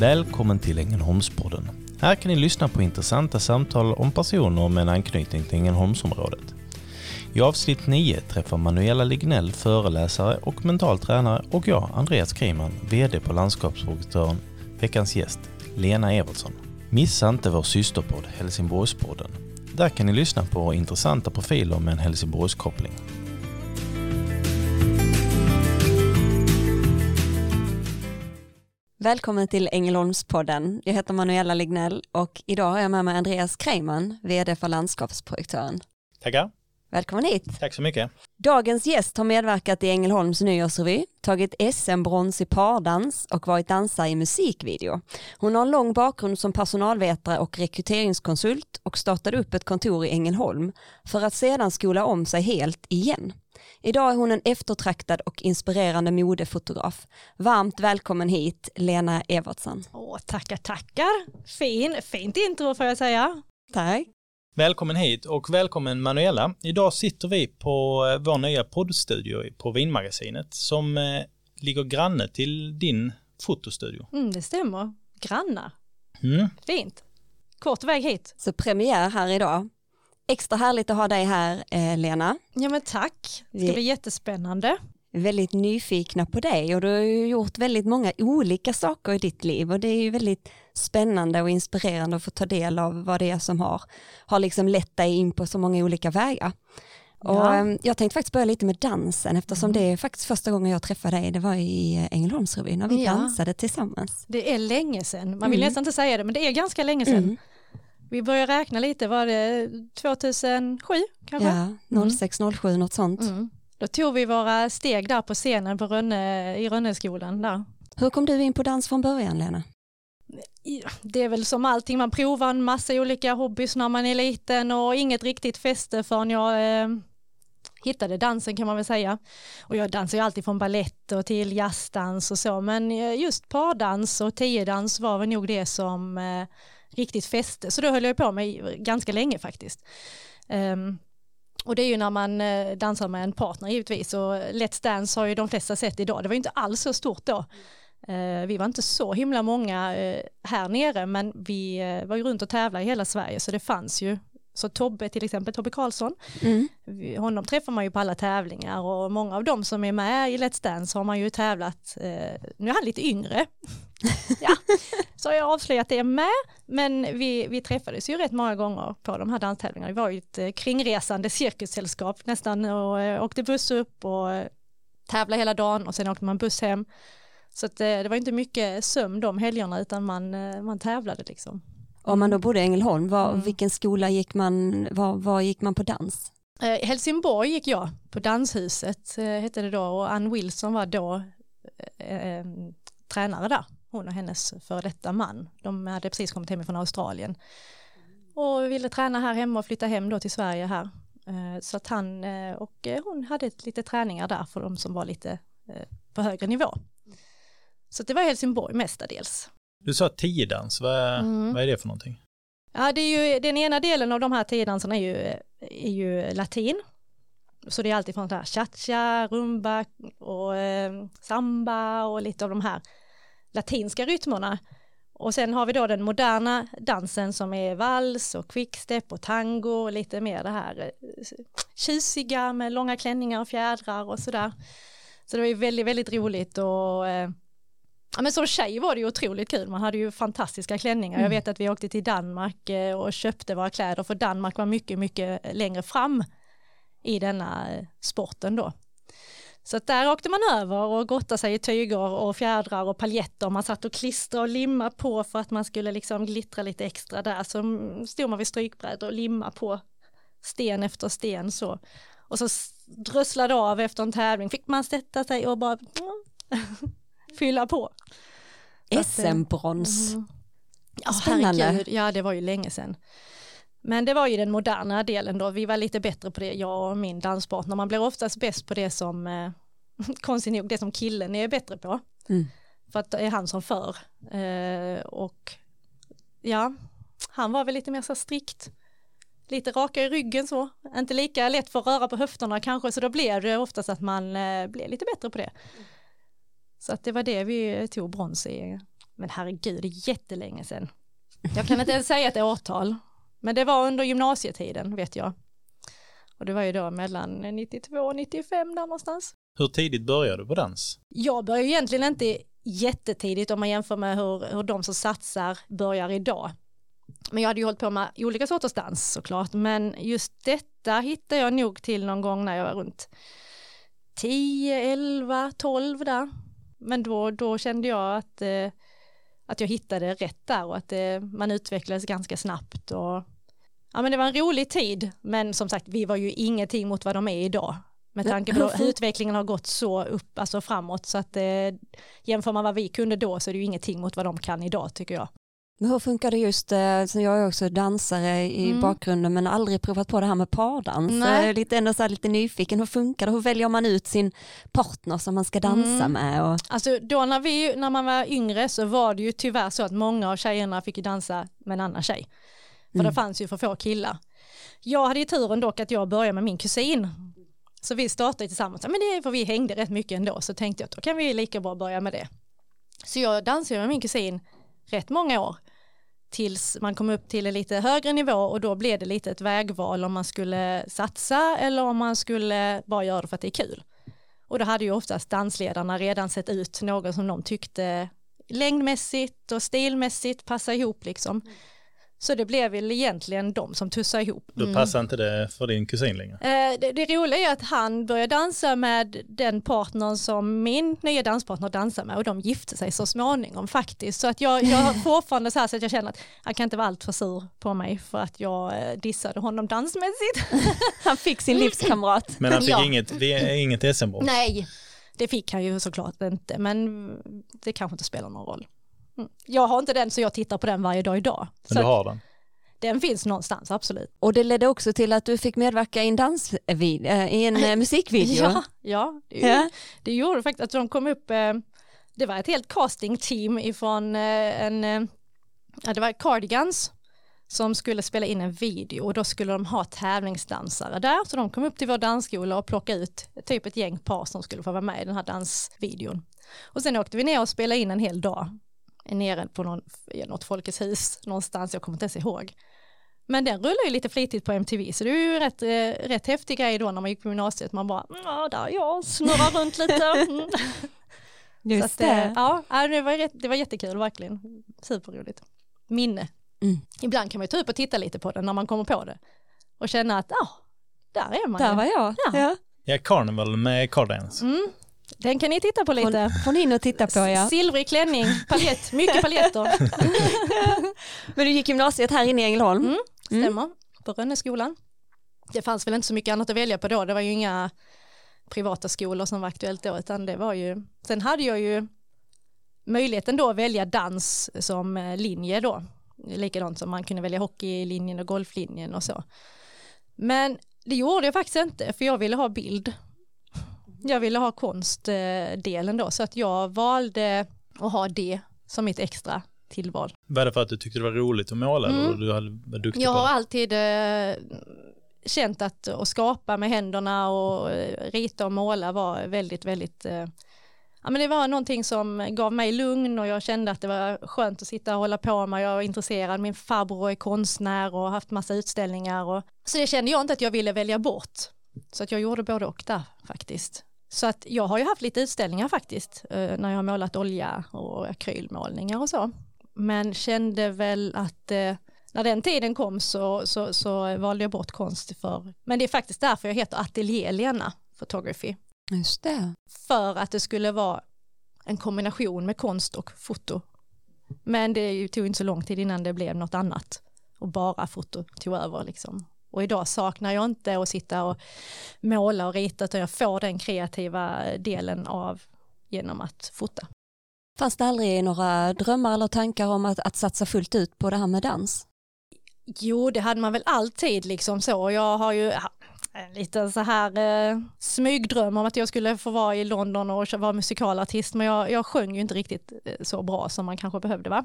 Välkommen till Ängelholmspodden. Här kan ni lyssna på intressanta samtal om personer med en anknytning till Ängelholmsområdet. I avsnitt 9 träffar Manuela Lignell föreläsare och mental tränare och jag, Andreas Kriman, VD på Landskapsprojektören, veckans gäst, Lena Evertsson. Missa inte vår systerpodd Helsingborgspodden. Där kan ni lyssna på intressanta profiler med en Helsingborgskoppling. Välkommen till Ängelholmspodden. Jag heter Manuela Lignell och idag har jag med mig Andreas Kreiman, VD för Landskapsprojektören. Tackar. Välkommen hit. Tack så mycket. Dagens gäst har medverkat i Ängelholms nyårsrevy, tagit SM-brons i pardans och varit dansare i musikvideo. Hon har en lång bakgrund som personalvetare och rekryteringskonsult och startade upp ett kontor i Ängelholm för att sedan skola om sig helt igen. Idag är hon en eftertraktad och inspirerande modefotograf. Varmt välkommen hit, Lena Evertsson. Åh, tackar, tackar. Fin, fint intro får jag säga. Tack. Välkommen hit och välkommen Manuela. Idag sitter vi på eh, vår nya poddstudio på Vinmagasinet som eh, ligger granne till din fotostudio. Mm, det stämmer. Grannar. Mm. Fint. Kort väg hit. Så premiär här idag. Extra härligt att ha dig här, eh, Lena. Ja men tack. Det ska bli jättespännande. väldigt nyfikna på dig och du har ju gjort väldigt många olika saker i ditt liv och det är ju väldigt spännande och inspirerande att få ta del av vad det är som har, har liksom lett dig in på så många olika vägar. Och Ja. ehm, jag tänkte faktiskt börja lite med dansen eftersom Mm. det är faktiskt första gången jag träffade dig, det var i eh, Ängelholmsrevyn när vi Ja. dansade tillsammans. Det är länge sedan. Man vill Mm. nästan inte säga det men det är ganska länge sedan. Mm. Vi börjar räkna lite, var det 2007 kanske? Ja, 06-07 något sånt. Mm. Då tog vi våra steg där på scenen på Rönne, i Rönneskolan där. Hur kom du in på dans från början Lena? Det är väl som allting, man provar en massa olika hobbys när man är liten och inget riktigt fäste förrän jag eh, hittade dansen kan man väl säga. Och jag dansar ju alltid från ballett och till jazzdans och så, men eh, just pardans och tiodans var väl nog det som eh, riktigt fäste, så då höll jag på med ganska länge faktiskt. Um, och det är ju när man eh, dansar med en partner givetvis och Let's Dance har ju de flesta sett idag, det var ju inte alls så stort då. Eh, vi var inte så himla många eh, här nere men vi var ju runt och tävlade i hela Sverige så det fanns ju. Så Tobbe till exempel, Tobbe Karlsson, Mm. honom träffar man ju på alla tävlingar och många av dem som är med i Let's Dance har man ju tävlat, eh, nu är han lite yngre, ja, så har jag avslöjat det med, men vi, vi träffades ju rätt många gånger på de här danstävlingarna, vi var ju ett eh, kringresande cirkussällskap nästan och eh, åkte buss upp och eh, tävlade hela dagen och sen åkte man buss hem. Så att, det var inte mycket sömn de helgerna utan man, man tävlade liksom. Om man då bodde i Ängelholm, var, Mm. vilken skola gick man, var, var gick man på dans? Eh, Helsingborg gick jag på Danshuset eh, hette det då och Ann Wilson var då eh, eh, tränare där. Hon och hennes före detta man. De hade precis kommit hem från Australien. Och ville träna här hemma och flytta hem då till Sverige här. Eh, så att han eh, och hon hade lite träningar där för de som var lite på högre nivå. Så det var Helsingborg mestadels. Du sa tiodans, vad, Mm. vad är det för någonting? Ja, det är ju, den ena delen av de här tiodanserna är ju, är ju latin. Så det är alltid från här cha-cha, rumba och eh, samba och lite av de här latinska rytmerna. Och sen har vi då den moderna dansen som är vals och quickstep och tango och lite mer det här eh, tjusiga med långa klänningar och fjädrar och sådär. Så det var ju väldigt, väldigt roligt och eh, Ja, men som tjej var det ju otroligt kul, man hade ju fantastiska klänningar. Jag vet att vi åkte till Danmark eh, och köpte våra kläder för Danmark var mycket, mycket längre fram i denna eh, sporten då. Så där åkte man över och gottade sig i tyger och fjädrar och paljetter. Man satt och klistrade och limma på för att man skulle liksom glittra lite extra där. Så mm, stod man vid strykbrädor och limma på sten efter sten så. Och så drösslade av efter en tävling, fick man sätta sig och bara fylla på. Att, eh, SM-brons. Mm. Ja, Spännande. herregud. Ja, det var ju länge sedan. Men det var ju den moderna delen då, vi var lite bättre på det, jag och min danspartner. Man blir oftast bäst på det som, eh, konstigt nog, det som killen är bättre på. Mm. För att det är han som för. Eh, och ja, han var väl lite mer så strikt. Lite raka i ryggen så, inte lika lätt för att röra på höfterna kanske, så då blir det oftast att man eh, blir lite bättre på det. Så att det var det vi tog brons i men herregud, det är jättelänge sedan. Jag kan inte ens säga ett årtal, men det var under gymnasietiden vet jag. Och det var ju då mellan 92 och 95 där någonstans. Hur tidigt började du på dans? Jag började egentligen inte jättetidigt om man jämför med hur, hur de som satsar börjar idag. Men jag hade ju hållit på med olika sorters dans såklart, men just detta hittade jag nog till någon gång när jag var runt 10, 11, 12 där. Men då, då kände jag att, eh, att jag hittade rätt där och att eh, man utvecklades ganska snabbt. Och, ja, men det var en rolig tid, men som sagt, vi var ju ingenting mot vad de är idag. Med tanke på hur utvecklingen har gått så upp, alltså framåt, så att eh, jämför man vad vi kunde då så är det ju ingenting mot vad de kan idag tycker jag. Men hur funkar det just, eh, så jag är också dansare i mm. bakgrunden men aldrig provat på det här med pardans. Nej. Jag är lite, ändå så här lite nyfiken, hur funkar det? Hur väljer man ut sin partner som man ska dansa mm. med? Och... Alltså då när, vi, när man var yngre så var det ju tyvärr så att många av tjejerna fick dansa med en annan tjej. För mm. det fanns ju för få killar. Jag hade ju turen dock att jag började med min kusin. Så vi startade tillsammans, men det är för vi hängde rätt mycket ändå så tänkte jag att då kan vi lika bra börja med det. Så jag dansade med min kusin rätt många år tills man kom upp till en lite högre nivå och då blev det lite ett vägval om man skulle satsa eller om man skulle bara göra det för att det är kul. Och då hade ju oftast dansledarna redan sett ut någon som de tyckte längdmässigt och stilmässigt passade ihop liksom. Mm. Så det blev väl egentligen de som tussade ihop. Då mm. passar inte det för din kusin längre? Eh, det, det roliga är att han började dansa med den partnern som min nya danspartner dansar med och de gifte sig så småningom faktiskt. Så att jag, jag har fortfarande så här så att jag känner att han kan inte vara allt för sur på mig för att jag eh, dissade honom dansmässigt. han fick sin livskamrat. Men han fick ja. inget, inget SM-brons? Nej, det fick han ju såklart inte men det kanske inte spelar någon roll. Mm. Jag har inte den så jag tittar på den varje dag idag. Men du har den? Den finns någonstans, absolut. Och det ledde också till att du fick medverka i en, dans, eh, i en eh, musikvideo. Ja, ja, det, ja. det gjorde faktiskt att de kom upp, eh, det var ett helt castingteam ifrån en, det var Cardigans som skulle spela in en video och då skulle de ha tävlingsdansare där så de kom upp till vår dansskola och plockade ut typ ett gäng par som skulle få vara med i den här dansvideon. Och sen åkte vi ner och spelade in en hel dag nere på någon, något Folkets hus någonstans, jag kommer inte ens ihåg. Men den rullar ju lite flitigt på MTV så det är ju rätt, eh, rätt häftig grej då när man gick på gymnasiet, man bara, ja där jag snurrar runt lite. Mm. Just att, det. Ja, det var, det var jättekul verkligen, superroligt. Minne. Mm. Ibland kan man ju ta upp och titta lite på det när man kommer på det och känna att, ja, där är man Där ju. var jag. Ja, ja. ja Carnival med Cardance. Mm. Den kan ni titta på lite. Ni in och titta på ja. Silvrig klänning, paljett, mycket paljetter. Men du gick gymnasiet här inne i Ängelholm? Mm, stämmer, mm. på Rönneskolan. Det fanns väl inte så mycket annat att välja på då, det var ju inga privata skolor som var aktuellt då, utan det var ju, sen hade jag ju möjligheten då att välja dans som eh, linje då, likadant som man kunde välja hockeylinjen och golflinjen och så. Men det gjorde jag faktiskt inte, för jag ville ha bild jag ville ha konstdelen då så att jag valde att ha det som mitt extra tillval. Var det för att du tyckte det var roligt att måla mm. eller du var duktig Jag har alltid eh, känt att att skapa med händerna och eh, rita och måla var väldigt, väldigt eh, Ja, men det var någonting som gav mig lugn och jag kände att det var skönt att sitta och hålla på med. Jag var intresserad, min farbror är konstnär och har haft massa utställningar. Och... Så det kände jag inte att jag ville välja bort. Så att jag gjorde både och där faktiskt. Så att jag har ju haft lite utställningar faktiskt, eh, när jag har målat olja och akrylmålningar och så. Men kände väl att eh, när den tiden kom så, så, så valde jag bort konst för, men det är faktiskt därför jag heter Atelier Lena Photography. Just det. För att det skulle vara en kombination med konst och foto. Men det tog inte så lång tid innan det blev något annat och bara foto tog över liksom. Och idag saknar jag inte att sitta och måla och rita utan jag får den kreativa delen av genom att fota. Fanns det aldrig några drömmar eller tankar om att, att satsa fullt ut på det här med dans? Jo, det hade man väl alltid liksom så. Jag har ju en liten så här eh, smygdröm om att jag skulle få vara i London och vara musikalartist, men jag, jag sjöng ju inte riktigt eh, så bra som man kanske behövde va.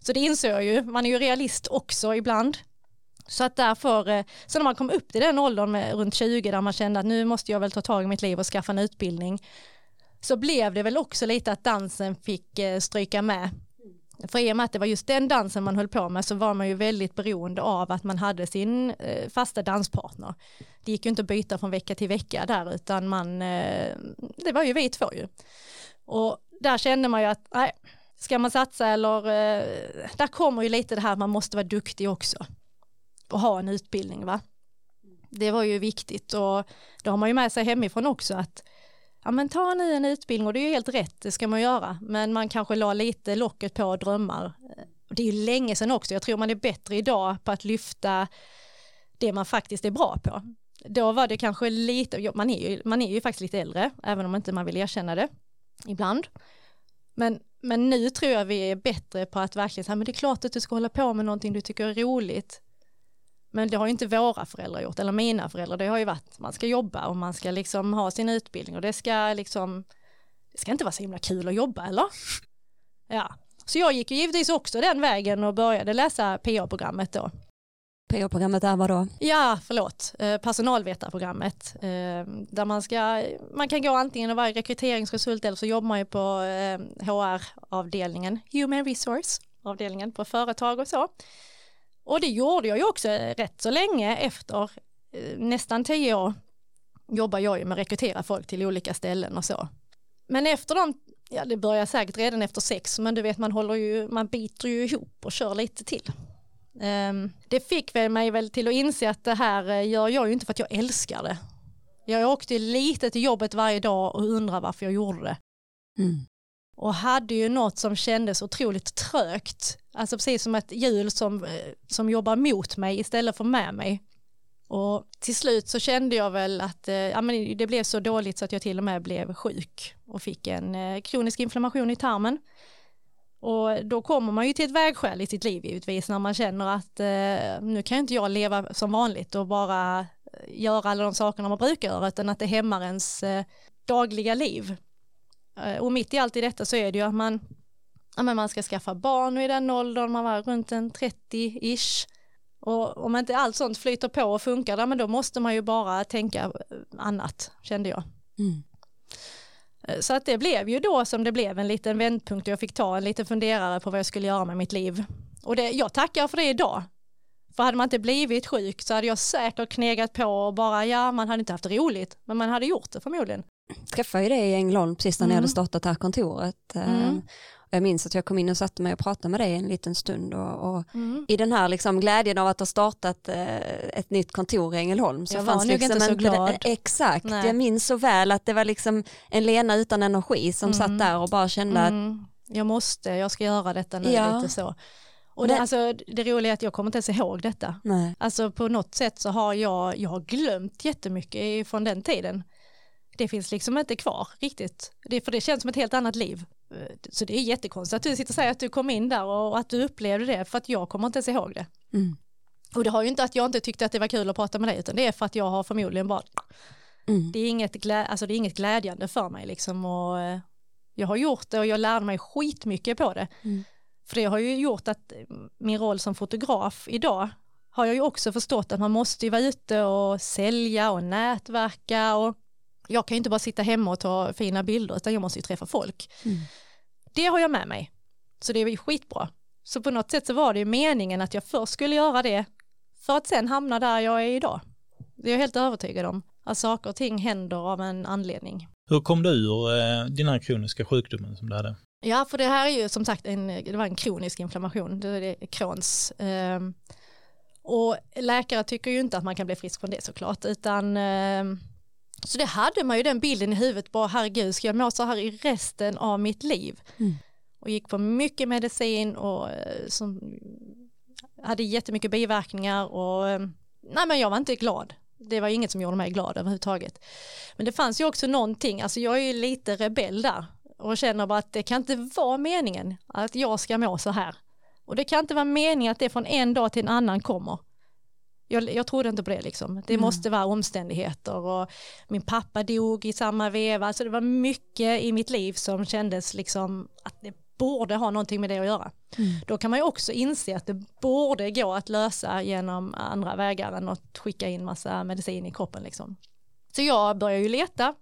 Så det inser jag ju, man är ju realist också ibland. Så att därför, eh, så när man kom upp till den åldern med runt 20 där man kände att nu måste jag väl ta tag i mitt liv och skaffa en utbildning så blev det väl också lite att dansen fick eh, stryka med För i och med att det var just den dansen man höll på med så var man ju väldigt beroende av att man hade sin eh, fasta danspartner. Det gick ju inte att byta från vecka till vecka där utan man, det var ju vi två ju. Och där kände man ju att, nej, ska man satsa eller, där kommer ju lite det här man måste vara duktig också ha en utbildning va. Det var ju viktigt och då har man ju med sig hemifrån också att ja men ta nu en utbildning och det är ju helt rätt, det ska man göra, men man kanske la lite locket på drömmar. Det är ju länge sedan också, jag tror man är bättre idag på att lyfta det man faktiskt är bra på. Då var det kanske lite, man är ju, man är ju faktiskt lite äldre, även om inte man vill erkänna det ibland. Men, men nu tror jag vi är bättre på att verkligen säga, men det är klart att du ska hålla på med någonting du tycker är roligt. Men det har ju inte våra föräldrar gjort, eller mina föräldrar, det har ju varit, man ska jobba och man ska liksom ha sin utbildning och det ska liksom, det ska inte vara så himla kul att jobba eller? Ja, så jag gick ju givetvis också den vägen och började läsa PA-programmet då. PA-programmet är vad då? Ja, förlåt, eh, personalvetarprogrammet. Eh, där man ska, man kan gå antingen och vara rekryteringskonsult eller så jobbar man ju på HR-avdelningen, eh, Human Resource avdelningen på företag och så. Och det gjorde jag ju också rätt så länge efter nästan tio år jobbar jag ju med att rekrytera folk till olika ställen och så. Men efter de, ja det börjar säkert redan efter sex, men du vet man håller ju, man biter ju ihop och kör lite till. Um, det fick väl mig väl till att inse att det här eh, gör jag ju inte för att jag älskar det. Jag åkte lite till jobbet varje dag och undrade varför jag gjorde det. Mm. Och hade ju något som kändes otroligt trögt. Alltså precis som ett hjul som, eh, som jobbar mot mig istället för med mig. Och till slut så kände jag väl att eh, ja, men det blev så dåligt så att jag till och med blev sjuk och fick en eh, kronisk inflammation i tarmen. Och då kommer man ju till ett vägskäl i sitt liv givetvis när man känner att eh, nu kan inte jag leva som vanligt och bara eh, göra alla de sakerna man brukar göra utan att det hämmar ens eh, dagliga liv. Eh, och mitt i allt i detta så är det ju att man, ja, men man ska skaffa barn och i den åldern, man var runt en 30-ish. Och om inte allt sånt flyter på och funkar, men då måste man ju bara tänka annat, kände jag. Mm. Eh, så att det blev ju då som det blev en liten vändpunkt och jag fick ta en liten funderare på vad jag skulle göra med mitt liv. Och det, jag tackar för det idag. För hade man inte blivit sjuk så hade jag säkert knegat på och bara, ja man hade inte haft roligt, men man hade gjort det förmodligen. Jag träffade ju dig i Ängelholm precis när mm. ni hade startat det här kontoret. Mm. Jag minns att jag kom in och satte mig och pratade med dig en liten stund och, och mm. i den här liksom glädjen av att ha startat eh, ett nytt kontor i Ängelholm så jag fanns var liksom inte så glad. exakt, Nej. jag minns så väl att det var liksom en Lena utan energi som mm. satt där och bara kände mm. att jag måste, jag ska göra detta nu ja. lite så. Och det, alltså, det roliga är att jag kommer inte ens ihåg detta. Nej. Alltså på något sätt så har jag, jag har glömt jättemycket från den tiden. Det finns liksom inte kvar riktigt. Det, för det känns som ett helt annat liv. Så det är jättekonstigt att du sitter och säger att du kom in där och att du upplevde det för att jag kommer inte ens ihåg det. Mm. Och det har ju inte att jag inte tyckte att det var kul att prata med dig utan det är för att jag har förmodligen bara mm. det, är inget glä, alltså det är inget glädjande för mig liksom och eh, jag har gjort det och jag lärde mig skitmycket på det. Mm. För det har ju gjort att min roll som fotograf idag har jag ju också förstått att man måste ju vara ute och sälja och nätverka och jag kan ju inte bara sitta hemma och ta fina bilder utan jag måste ju träffa folk. Mm. Det har jag med mig. Så det är ju skitbra. Så på något sätt så var det ju meningen att jag först skulle göra det för att sen hamna där jag är idag. Det är jag helt övertygad om. Att saker och ting händer av en anledning. Hur kom du ur eh, den här kroniska sjukdomen som du hade? Ja, för det här är ju som sagt en, det var en kronisk inflammation, det är Crohns. Eh, och läkare tycker ju inte att man kan bli frisk från det såklart, utan eh, så det hade man ju den bilden i huvudet, bara herregud, ska jag må så här i resten av mitt liv? Mm. Och gick på mycket medicin och eh, som hade jättemycket biverkningar och eh, nej men jag var inte glad. Det var inget som gjorde mig glad överhuvudtaget. Men det fanns ju också någonting, alltså jag är ju lite rebell där och känner bara att det kan inte vara meningen att jag ska må så här. Och det kan inte vara meningen att det från en dag till en annan kommer jag, jag trodde inte på det liksom. Det mm. måste vara omständigheter och min pappa dog i samma veva. Alltså det var mycket i mitt liv som kändes liksom att det borde ha någonting med det att göra. Mm. Då kan man ju också inse att det borde gå att lösa genom andra vägar än att skicka in massa medicin i kroppen liksom. Så jag började ju leta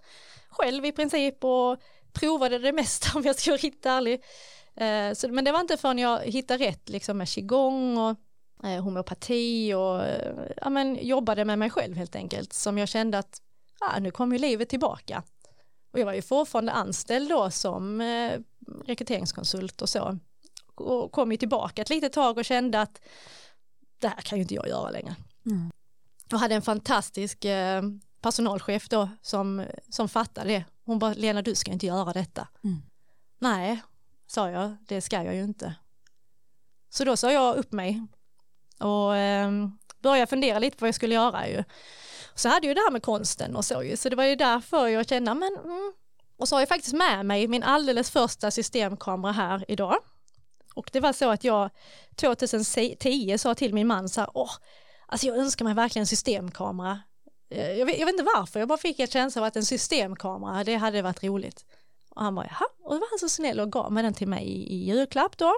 själv i princip och provade det mesta om jag ska vara riktigt ärlig. Eh, så, men det var inte förrän jag hittade rätt liksom med qigong och eh, homeopati och eh, ja, men, jobbade med mig själv helt enkelt som jag kände att ah, nu kommer ju livet tillbaka. Och jag var ju fortfarande anställd då som eh, rekryteringskonsult och så. Och kom ju tillbaka ett litet tag och kände att det här kan ju inte jag göra längre. Mm. Och hade en fantastisk eh, personalchef då som, som fattade det. Hon bara, Lena du ska inte göra detta. Mm. Nej, sa jag, det ska jag ju inte. Så då sa jag upp mig och eh, började fundera lite på vad jag skulle göra ju. Så hade ju det här med konsten och så ju, så det var ju därför jag kände, men mm. och så har jag faktiskt med mig min alldeles första systemkamera här idag. Och det var så att jag 2010 sa till min man så här, åh, alltså jag önskar mig verkligen en systemkamera. Eh, jag vet, jag vet inte varför, jag bara fick en känsla av att en systemkamera, det hade varit roligt. Och han bara, jaha, och då var han så snäll och gav mig den till mig i julklapp då.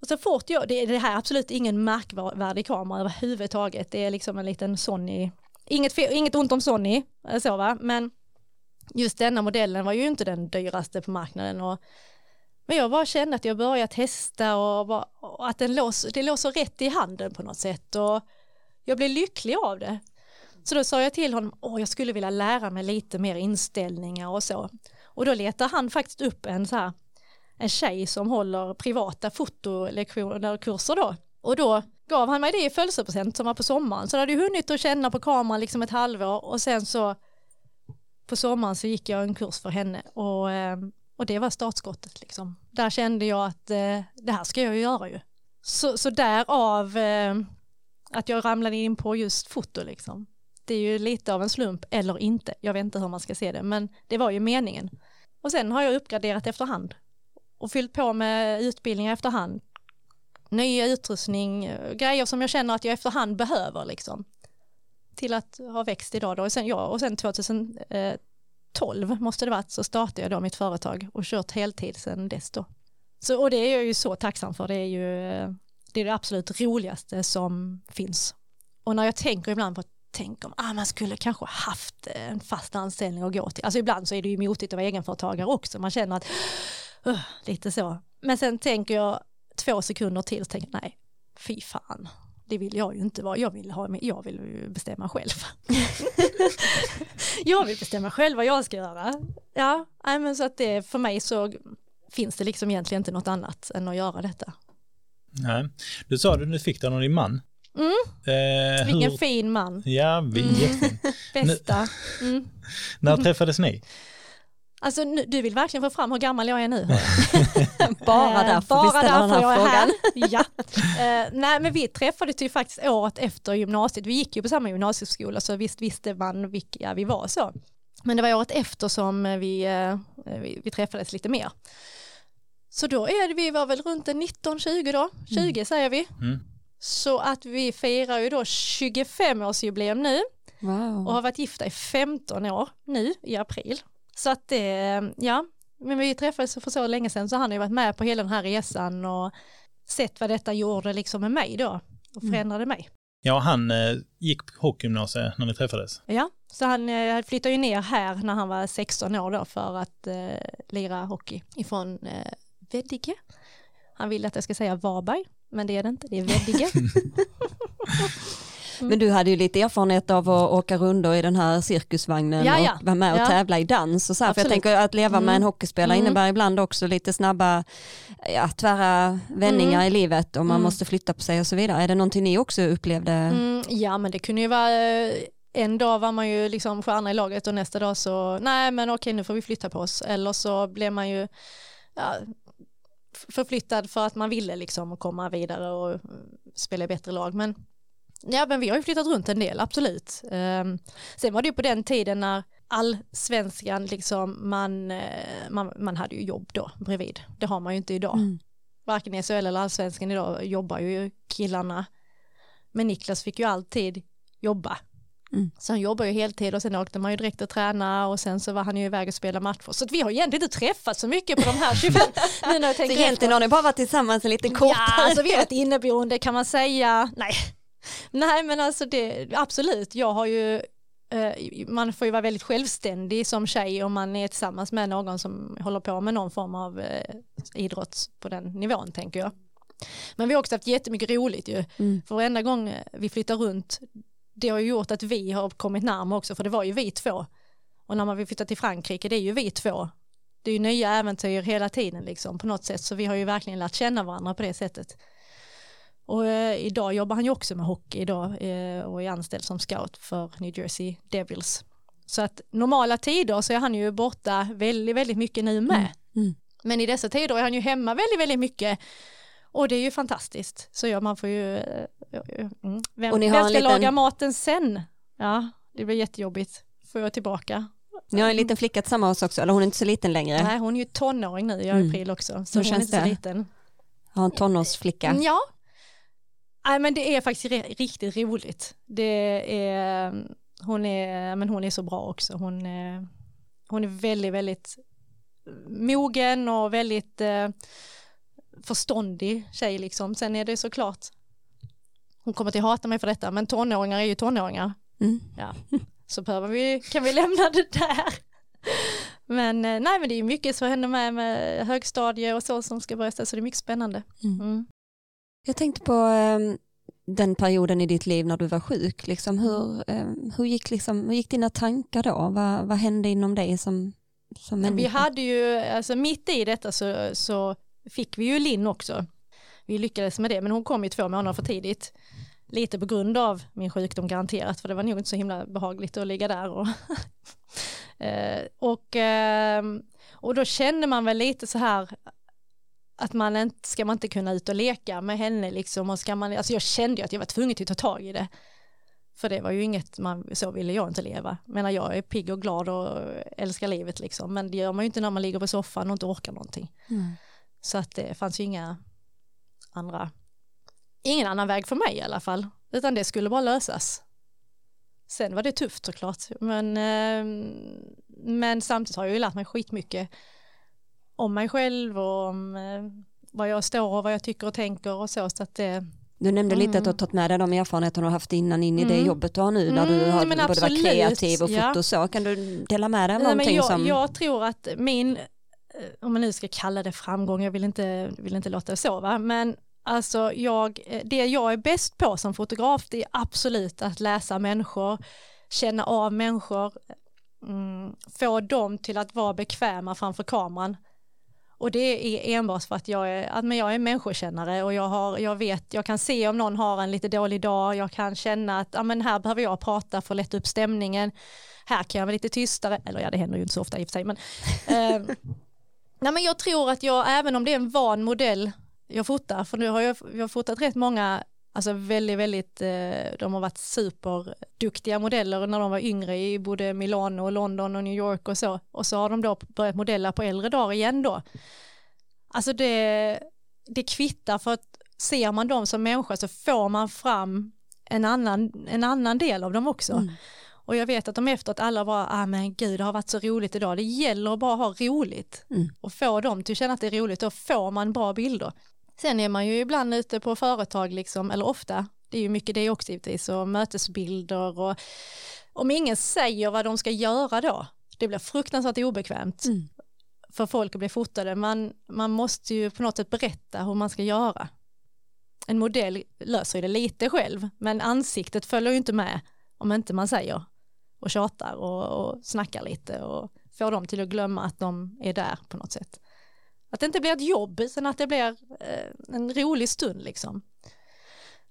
Och så fort jag, det, det här är absolut ingen märkvärdig kamera överhuvudtaget, det är liksom en liten Sony, inget, fel, inget ont om Sony, eh, så va, men just denna modellen var ju inte den dyraste på marknaden och men jag bara kände att jag började testa och, bara, och att den lås, det låg så rätt i handen på något sätt och jag blev lycklig av det. Så då sa jag till honom, åh jag skulle vilja lära mig lite mer inställningar och så. Och då letar han faktiskt upp en så här, en tjej som håller privata fotolektioner, kurser då. Och då gav han mig det i födelsedagspresent som var på sommaren. Så jag hade ju hunnit att känna på kameran liksom ett halvår och sen så på sommaren så gick jag en kurs för henne och, ehm, och det var startskottet liksom. Där kände jag att eh, det här ska jag ju göra ju. Så, så därav ehm, att jag ramlade in på just foto liksom. Det är ju lite av en slump eller inte. Jag vet inte hur man ska se det men det var ju meningen. Och sen har jag uppgraderat efterhand och fyllt på med utbildningar efterhand. Nya utrustning, grejer som jag känner att jag efterhand behöver liksom. Till att ha växt idag då. Och sen, ja, och sen 2012 eh, måste det varit så startade jag då mitt företag och kört heltid sedan dess då. Så, och det är jag ju så tacksam för. Det är ju eh, det, är det absolut roligaste som finns. Och när jag tänker ibland på tänk om ah, man skulle kanske haft en fast anställning att gå till. Alltså ibland så är det ju motigt att vara egenföretagare också. Man känner att uh, lite så. Men sen tänker jag två sekunder till och tänker nej, fy fan. Det vill jag ju inte vara. Jag vill, ha, jag vill bestämma själv. jag vill bestämma själv vad jag ska göra. Ja, nej, men så att det för mig så finns det liksom egentligen inte något annat än att göra detta. Nej, du sa att du fick den av din man. Mm. Eh, Vilken hur- fin man. Ja, vi, Mm. Bästa. Mm. När träffades ni? Alltså nu, du vill verkligen få fram hur gammal jag är nu. Bara Eh, därför vi ställer den här jag är frågan. Ja. Eh, nej men vi träffades ju faktiskt året efter gymnasiet. Vi gick ju på samma gymnasieskola så visst visste man vilka vi var så. Men det var året efter som vi, eh, vi, vi träffades lite mer. Så då är det, vi var väl runt en 19-20 då, 20 säger vi. Mm. Så att vi firar ju då 25-årsjubileum nu och Wow. har varit gifta i 15 år nu i april. Så att det, ja, men vi träffades för så länge sedan så han har ju varit med på hela den här resan och sett vad detta gjorde liksom med mig då och Mm. förändrade mig. Ja, han eh, gick på hockeygymnasiet när ni träffades. Ja, så han eh, flyttade ju ner här när han var 16 år då för att eh, lira hockey ifrån eh, Veddige. Han vill att jag ska säga Varberg, men det är det inte, det är Veddige. Men du hade ju lite erfarenhet av att åka rundor i den här cirkusvagnen Ja, ja. och vara med och Ja. tävla i dans och så här. För jag tänker att leva med en Mm. hockeyspelare Mm. innebär ibland också lite snabba, ja, tvära vändningar Mm. i livet och man Mm. måste flytta på sig och så vidare. Är det någonting ni också upplevde? Mm, ja men det kunde ju vara, eh, en dag var man ju liksom stjärna i laget och nästa dag så, nej men okej nu får vi flytta på oss. Eller så blev man ju ja, förflyttad för att man ville liksom komma vidare och spela i bättre lag. Men, ja, men vi har ju flyttat runt en del, absolut. Um, sen var det ju på den tiden när allsvenskan, liksom, man, eh, man, man hade ju jobb då bredvid. Det har man ju inte idag Mm. varken i SHL eller allsvenskan idag jobbar ju killarna. Men Niklas fick ju alltid jobba. Mm. Så han jobbar ju heltid och sen åkte man ju direkt och träna och sen så var han ju iväg och spela matcher. Så att vi har egentligen inte träffats så mycket på de här 25 nu när jag Så egentligen har ni bara varit tillsammans en lite kortare Ja, alltså vi har ett inneboende kan man säga. Nej, Nej men alltså det, absolut, jag har ju eh, man får ju vara väldigt självständig som tjej om man är tillsammans med någon som håller på med någon form av eh, idrott på den nivån tänker jag. Men vi har också haft jättemycket roligt ju. Mm. För varenda gång vi flyttar runt, det har ju gjort att vi har kommit närmare också, för det var ju vi två. Och när man vill flytta till Frankrike, det är ju vi två. Det är ju nya äventyr hela tiden liksom på något sätt, så vi har ju verkligen lärt känna varandra på det sättet. Och eh, idag jobbar han ju också med hockey idag eh, och är anställd som scout för New Jersey Devils. Så att normala tider så är han ju borta väldigt, väldigt mycket nu med. Mm. Mm. Men i dessa tider är han ju hemma väldigt, väldigt mycket. Och det är ju fantastiskt. Så ja, man får ju, eh, mm. vem, Och ni har vem ska liten- laga maten sen? Ja, det blir jättejobbigt. Får jag tillbaka? Ni har en liten flicka tillsammans också, eller hon är inte så liten längre. Nej, hon är ju tonåring nu i Mm. april också. Så Hur hon är känns inte så det? liten. Har en tonårsflicka. Ja. Nej, men det är faktiskt riktigt roligt. Det är, hon, är, men hon är så bra också. Hon, är- hon är väldigt, väldigt mogen och väldigt eh, förståndig tjej liksom. Sen är det såklart, hon kommer till hata mig för detta, men tonåringar är ju tonåringar. Mm. Ja. Så behöver vi, kan vi lämna det där. Men eh, nej men det är mycket som händer med, med högstadie och så som ska börja så det är mycket spännande. Mm. Mm. Jag tänkte på ehm, den perioden i ditt liv när du var sjuk. Liksom, hur, ehm, hur, gick, liksom, hur gick dina tankar då? Vad, vad hände inom dig som, som människa? Vi hade ju, alltså mitt i detta så, så fick vi ju Linn också. Vi lyckades med det, men hon kom ju två månader för tidigt. Lite på grund av min sjukdom garanterat, för det var nog inte så himla behagligt att ligga där. Och, Eh, och, ehm, och då kände man väl lite så här att man inte, ska man inte kunna ut och leka med henne liksom och ska man, alltså jag kände ju att jag var tvungen att ta tag i det. För det var ju inget, man, så ville jag inte leva. Menar jag är pigg och glad och älskar livet liksom, men det gör man ju inte när man ligger på soffan och inte orkar någonting. Mm. Så att det fanns ju inga andra, ingen annan väg för mig i alla fall, utan det skulle bara lösas. Sen var det tufft såklart, men, eh, men samtidigt har jag ju lärt mig skitmycket om mig själv och om eh, vad jag står och vad jag tycker och tänker och så. så att det, Du nämnde lite Mm. att du har tagit med dig de erfarenheter du har haft innan in i det Mm. jobbet du har nu där du Mm, har både varit kreativ och ja. fått och så. Kan du dela med dig av någonting jag, som... jag tror att min, eh, om man nu ska kalla det framgång, jag vill inte, vill inte låta det så, va? men alltså jag, det jag är bäst på som fotograf det är absolut att läsa människor, känna av människor, mm, få dem till att vara bekväma framför kameran. Och det är enbart för att jag är, att jag är människokännare och jag, har, jag vet, jag kan se om någon har en lite dålig dag, jag kan känna att ja, men här behöver jag prata för att lätta upp stämningen, här kan jag vara lite tystare, eller ja det händer ju inte så ofta i och för sig, men, eh, nej, men jag tror att jag, även om det är en van modell jag fotar, för nu har jag, jag har fotat rätt många, alltså väldigt, väldigt, eh, de har varit superduktiga modeller när de var yngre i både Milano och London och New York och så, och så har de då börjat modella på äldre dagar igen då. Alltså det, det kvittar för att ser man dem som människa så får man fram en annan, en annan del av dem också. Mm. Och jag vet att de efteråt alla bara, ah men gud det har varit så roligt idag, det gäller att bara ha roligt Mm. och få dem till att känna att det är roligt, då får man bra bilder. Sen är man ju ibland ute på företag liksom, eller ofta, det är ju mycket det också givetvis, och mötesbilder och om ingen säger vad de ska göra då, det blir fruktansvärt obekvämt Mm. för folk att bli fotade, man, man måste ju på något sätt berätta hur man ska göra. En modell löser ju det lite själv, men ansiktet följer ju inte med om inte man säger och tjatar och, och snackar lite och får dem till att glömma att de är där på något sätt. Att det inte blir ett jobb, utan att det blir eh, en rolig stund liksom.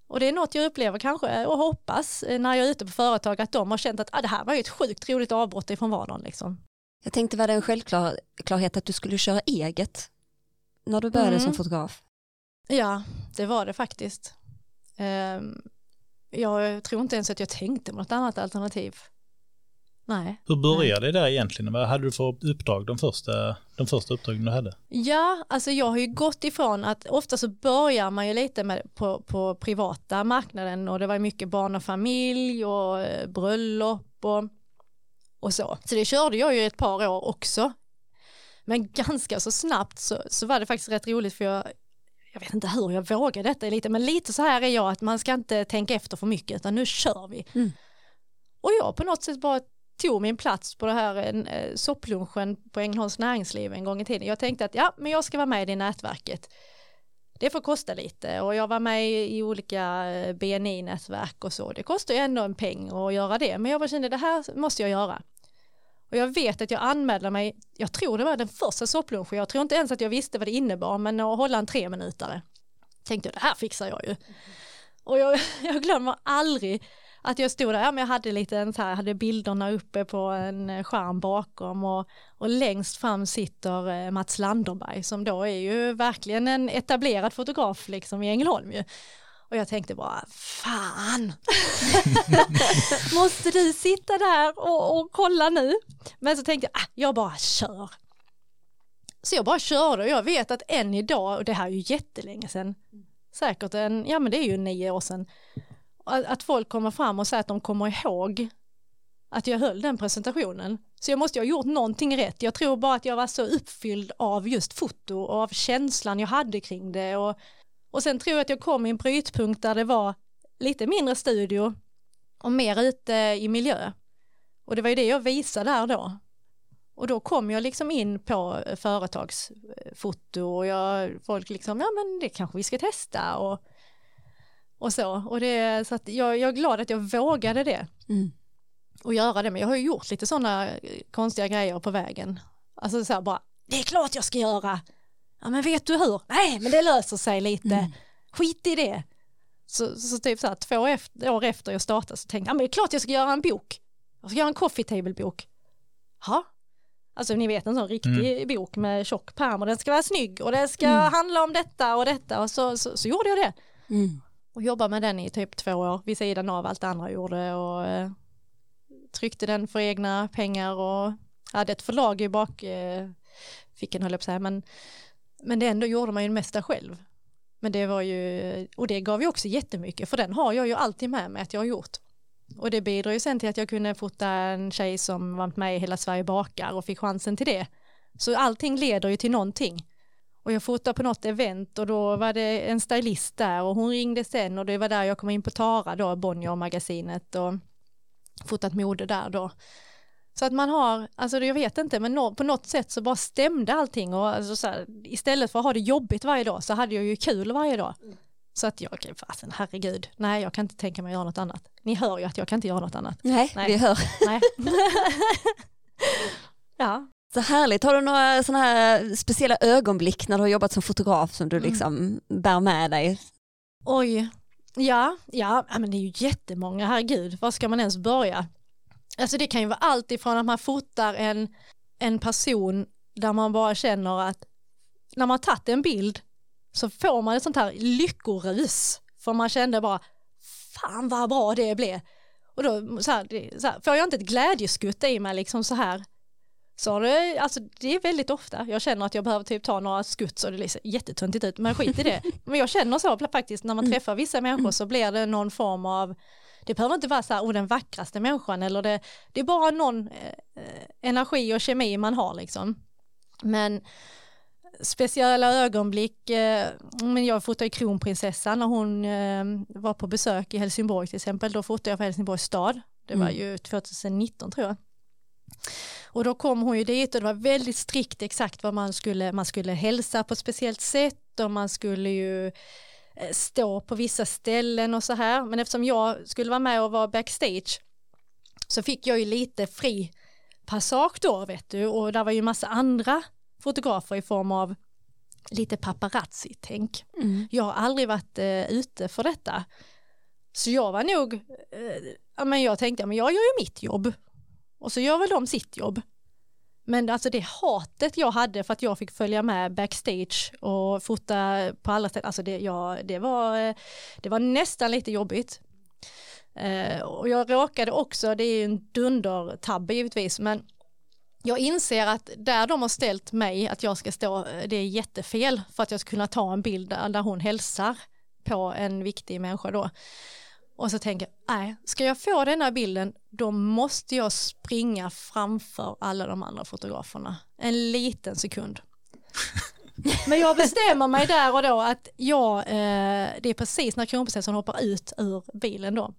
Och det är något jag upplever kanske och hoppas eh, när jag är ute på företag att de har känt att ah, det här var ju ett sjukt roligt avbrott ifrån vardagen liksom. Jag tänkte var det en självklarhet att du skulle köra eget när du började Mm. som fotograf? Ja, det var det faktiskt. Ehm, jag tror inte ens att jag tänkte på något annat alternativ. Nej. Hur började det där egentligen? Vad hade du för uppdrag de första, de första uppdragen du hade? Ja, alltså jag har ju gått ifrån att ofta så börjar man ju lite med på, på privata marknaden och det var mycket barn och familj och eh, bröllop och, och så. Så det körde jag ju ett par år också. Men ganska så snabbt så, så var det faktiskt rätt roligt för jag, jag vet inte hur jag vågar detta lite, men lite så här är jag att man ska inte tänka efter för mycket utan nu kör vi. Mm. Och jag på något sätt bara tog min plats på det här eh, sopplunchen på Ängelholms näringsliv en gång i tiden. Jag tänkte att ja, men jag ska vara med i det nätverket. Det får kosta lite och jag var med i olika eh, BNI-nätverk och så. Det kostar ju ändå en peng att göra det, men jag bara kände det här måste jag göra. Och jag vet att jag anmälde mig, jag tror det var den första sopplunchen, jag tror inte ens att jag visste vad det innebar, men att hålla en tre minuter. Tänkte det här fixar jag ju. Och jag, jag glömmer aldrig att jag stod där, ja, men jag hade lite så här, hade bilderna uppe på en eh, skärm bakom och, och längst fram sitter eh, Mats Landerberg som då är ju verkligen en etablerad fotograf liksom i Ängelholm ju. Och jag tänkte bara, fan, måste du sitta där och, och kolla nu? Men så tänkte jag, ah, jag bara kör. Så jag bara körde och jag vet att än idag, och det här är ju jättelänge sedan, säkert en, ja men det är ju nio år sedan, att folk kommer fram och säger att de kommer ihåg att jag höll den presentationen. Så jag måste ju ha gjort någonting rätt. Jag tror bara att jag var så uppfylld av just foto och av känslan jag hade kring det. Och, och sen tror jag att jag kom i en brytpunkt där det var lite mindre studio och mer ute i miljö. Och det var ju det jag visade där då. Och då kom jag liksom in på eh, företagsfoto och jag, folk liksom, ja men det kanske vi ska testa och och så. Och det, så att jag, jag är glad att jag vågade det. Mm. Och göra det, men jag har ju gjort lite sådana konstiga grejer på vägen. Alltså så här bara, det är klart jag ska göra. Ja men vet du hur? Nej men det löser sig lite. Mm. Skit i det. Så, så typ så här, två efter, år efter jag startade så tänkte jag, ja men det är klart jag ska göra en bok. Jag ska göra en coffee table bok. Ja, Alltså ni vet en sån riktig mm. bok med tjock pärm och den ska vara snygg och det ska mm. handla om detta och detta och så, så, så gjorde jag det. Mm och jobbade med den i typ två år vid sidan av allt det andra jag gjorde och eh, tryckte den för egna pengar och hade ett förlag i bakfickan eh, höll jag på att säga men, men det ändå gjorde man ju det mesta själv. Men det var ju, och det gav ju också jättemycket för den har jag ju alltid med mig att jag har gjort. Och det bidrar ju sen till att jag kunde fota en tjej som var med i Hela Sverige bakar och fick chansen till det. Så allting leder ju till någonting. Och jag fotade på något event och då var det en stylist där och hon ringde sen och det var där jag kom in på Tara då, Bonnier-magasinet och fotat mode där då. Så att man har, alltså jag vet inte, men no, på något sätt så bara stämde allting och alltså så här, istället för att ha det jobbigt varje dag så hade jag ju kul varje dag. Så att jag, fasen herregud, nej jag kan inte tänka mig att göra något annat. Ni hör ju att jag kan inte göra något annat. Nej, nej. vi hör. Nej. ja, härligt. Har du några sådana här speciella ögonblick när du har jobbat som fotograf som du mm. liksom mm. bär med dig? Oj, ja, ja, men det är ju jättemånga, herregud, var ska man ens börja? Alltså det kan ju vara allt ifrån att man fotar en, en person där man bara känner att när man tagit en bild så får man ett sånt här lyckorus för man kände bara fan vad bra det blev. Och då så här, så här, får jag inte ett glädjeskutt i mig liksom så här så det, alltså det är väldigt ofta, jag känner att jag behöver typ ta några skutt så det ser jättetöntigt ut, men skit i det. Men jag känner så faktiskt, när man mm. träffar vissa människor så blir det någon form av, det behöver inte vara så här, oh, den vackraste människan, eller det, det är bara någon eh, energi och kemi man har liksom. Men speciella ögonblick, eh, men jag fotade kronprinsessan när hon eh, var på besök i Helsingborg till exempel, då fotade jag för Helsingborgs stad, det var mm. ju 2019 tror jag. Och då kom hon ju dit och det var väldigt strikt exakt vad man skulle, man skulle hälsa på ett speciellt sätt och man skulle ju eh, stå på vissa ställen och så här. Men eftersom jag skulle vara med och vara backstage så fick jag ju lite fri passage då vet du och där var ju massa andra fotografer i form av lite paparazzi-tänk. Mm. Jag har aldrig varit eh, ute för detta. Så jag var nog, eh, men jag tänkte, men jag gör ju mitt jobb och så gör väl de sitt jobb. Men alltså det hatet jag hade för att jag fick följa med backstage och fota på alla sätt, alltså det, ja, det, var, det var nästan lite jobbigt. Eh, och jag råkade också, det är ju en dundertabbe givetvis, men jag inser att där de har ställt mig att jag ska stå, det är jättefel för att jag ska kunna ta en bild där hon hälsar på en viktig människa då. Och så tänker jag, nej, ska jag få den här bilden då måste jag springa framför alla de andra fotograferna. En liten sekund. Men jag bestämmer mig där och då att jag, eh, det är precis när kronprinsessan hoppar ut ur bilen då.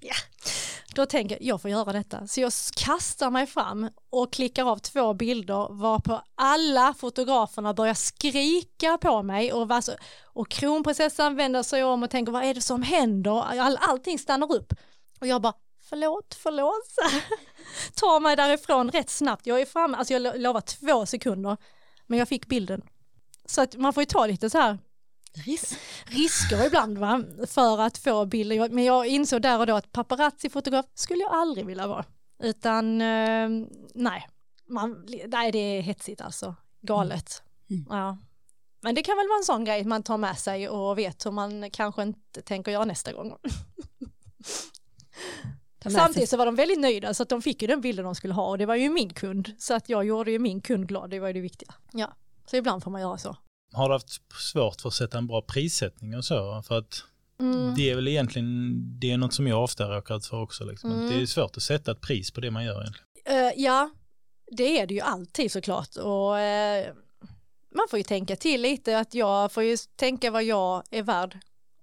Ja. Då tänker jag, jag får göra detta. Så jag kastar mig fram och klickar av två bilder varpå alla fotograferna börjar skrika på mig och, var så, och kronprinsessan vänder sig om och tänker vad är det som händer? All, allting stannar upp. Och jag bara, förlåt, förlåt. tar mig därifrån rätt snabbt. Jag är framme, alltså jag lovar två sekunder. Men jag fick bilden. Så att man får ju ta lite så här Risk. risker ibland va? för att få bilder. Men jag insåg där och då att paparazzi-fotograf skulle jag aldrig vilja vara. Utan eh, nej, man, nej, det är hetsigt alltså. Galet. Mm. Ja. Men det kan väl vara en sån grej man tar med sig och vet hur man kanske inte tänker göra nästa gång. Samtidigt så var de väldigt nöjda så att de fick ju den bilden de skulle ha och det var ju min kund. Så att jag gjorde ju min kund glad, det var ju det viktiga. Ja, så ibland får man göra så. Har du haft svårt för att sätta en bra prissättning och så? För att Mm. det är väl egentligen, det är något som jag ofta råkar ut för också. Liksom. Mm. Det är svårt att sätta ett pris på det man gör egentligen. Eh, ja, det är det ju alltid såklart. Och, eh, man får ju tänka till lite att jag får ju tänka vad jag är värd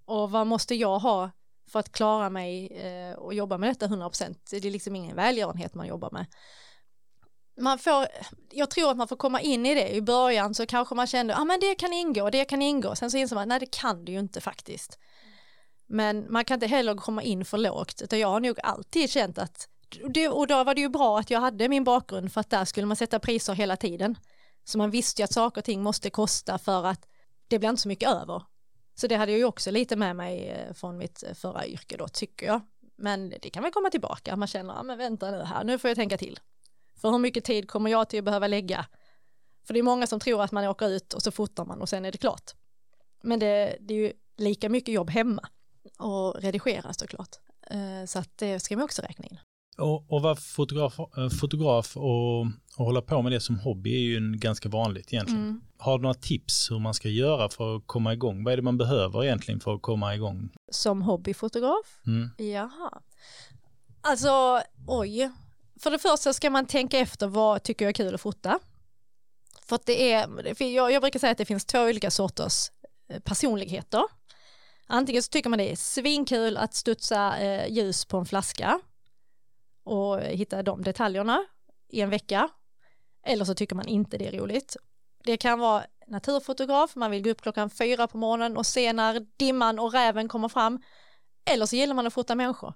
och vad måste jag ha för att klara mig eh, och jobba med detta 100%. Det är liksom ingen välgörenhet man jobbar med. Man får, jag tror att man får komma in i det. I början så kanske man kände, ja ah, men det kan ingå, det kan ingå. Sen så inser man, nej det kan det ju inte faktiskt. Men man kan inte heller komma in för lågt, utan jag har nog alltid känt att det, och då var det ju bra att jag hade min bakgrund för att där skulle man sätta priser hela tiden. Så man visste ju att saker och ting måste kosta för att det blir inte så mycket över. Så det hade jag ju också lite med mig eh, från mitt eh, förra yrke då tycker jag. Men det kan väl komma tillbaka, man känner, ja men vänta nu här, nu får jag tänka till. För hur mycket tid kommer jag till att behöva lägga? För det är många som tror att man åker ut och så fotar man och sen är det klart. Men det, det är ju lika mycket jobb hemma och redigera såklart. Eh, Så att det ska man också räkna in. Och, och vara fotograf, eh, fotograf och, och hålla på med det som hobby är ju en ganska vanligt egentligen. Mm. Har du några tips hur man ska göra för att komma igång? Vad är det man behöver egentligen för att komma igång? Som hobbyfotograf Mm. Jaha. Alltså, oj. För det första ska man tänka efter vad tycker jag är kul att fota. För att det är, jag, jag brukar säga att det finns två olika sorters eh, personligheter. Antingen så tycker man det är svinkul att studsa eh, ljus på en flaska och hitta de detaljerna i en vecka. Eller så tycker man inte det är roligt. Det kan vara naturfotograf, man vill gå upp klockan fyra på morgonen och se när dimman och räven kommer fram. Eller så gillar man att fota människor.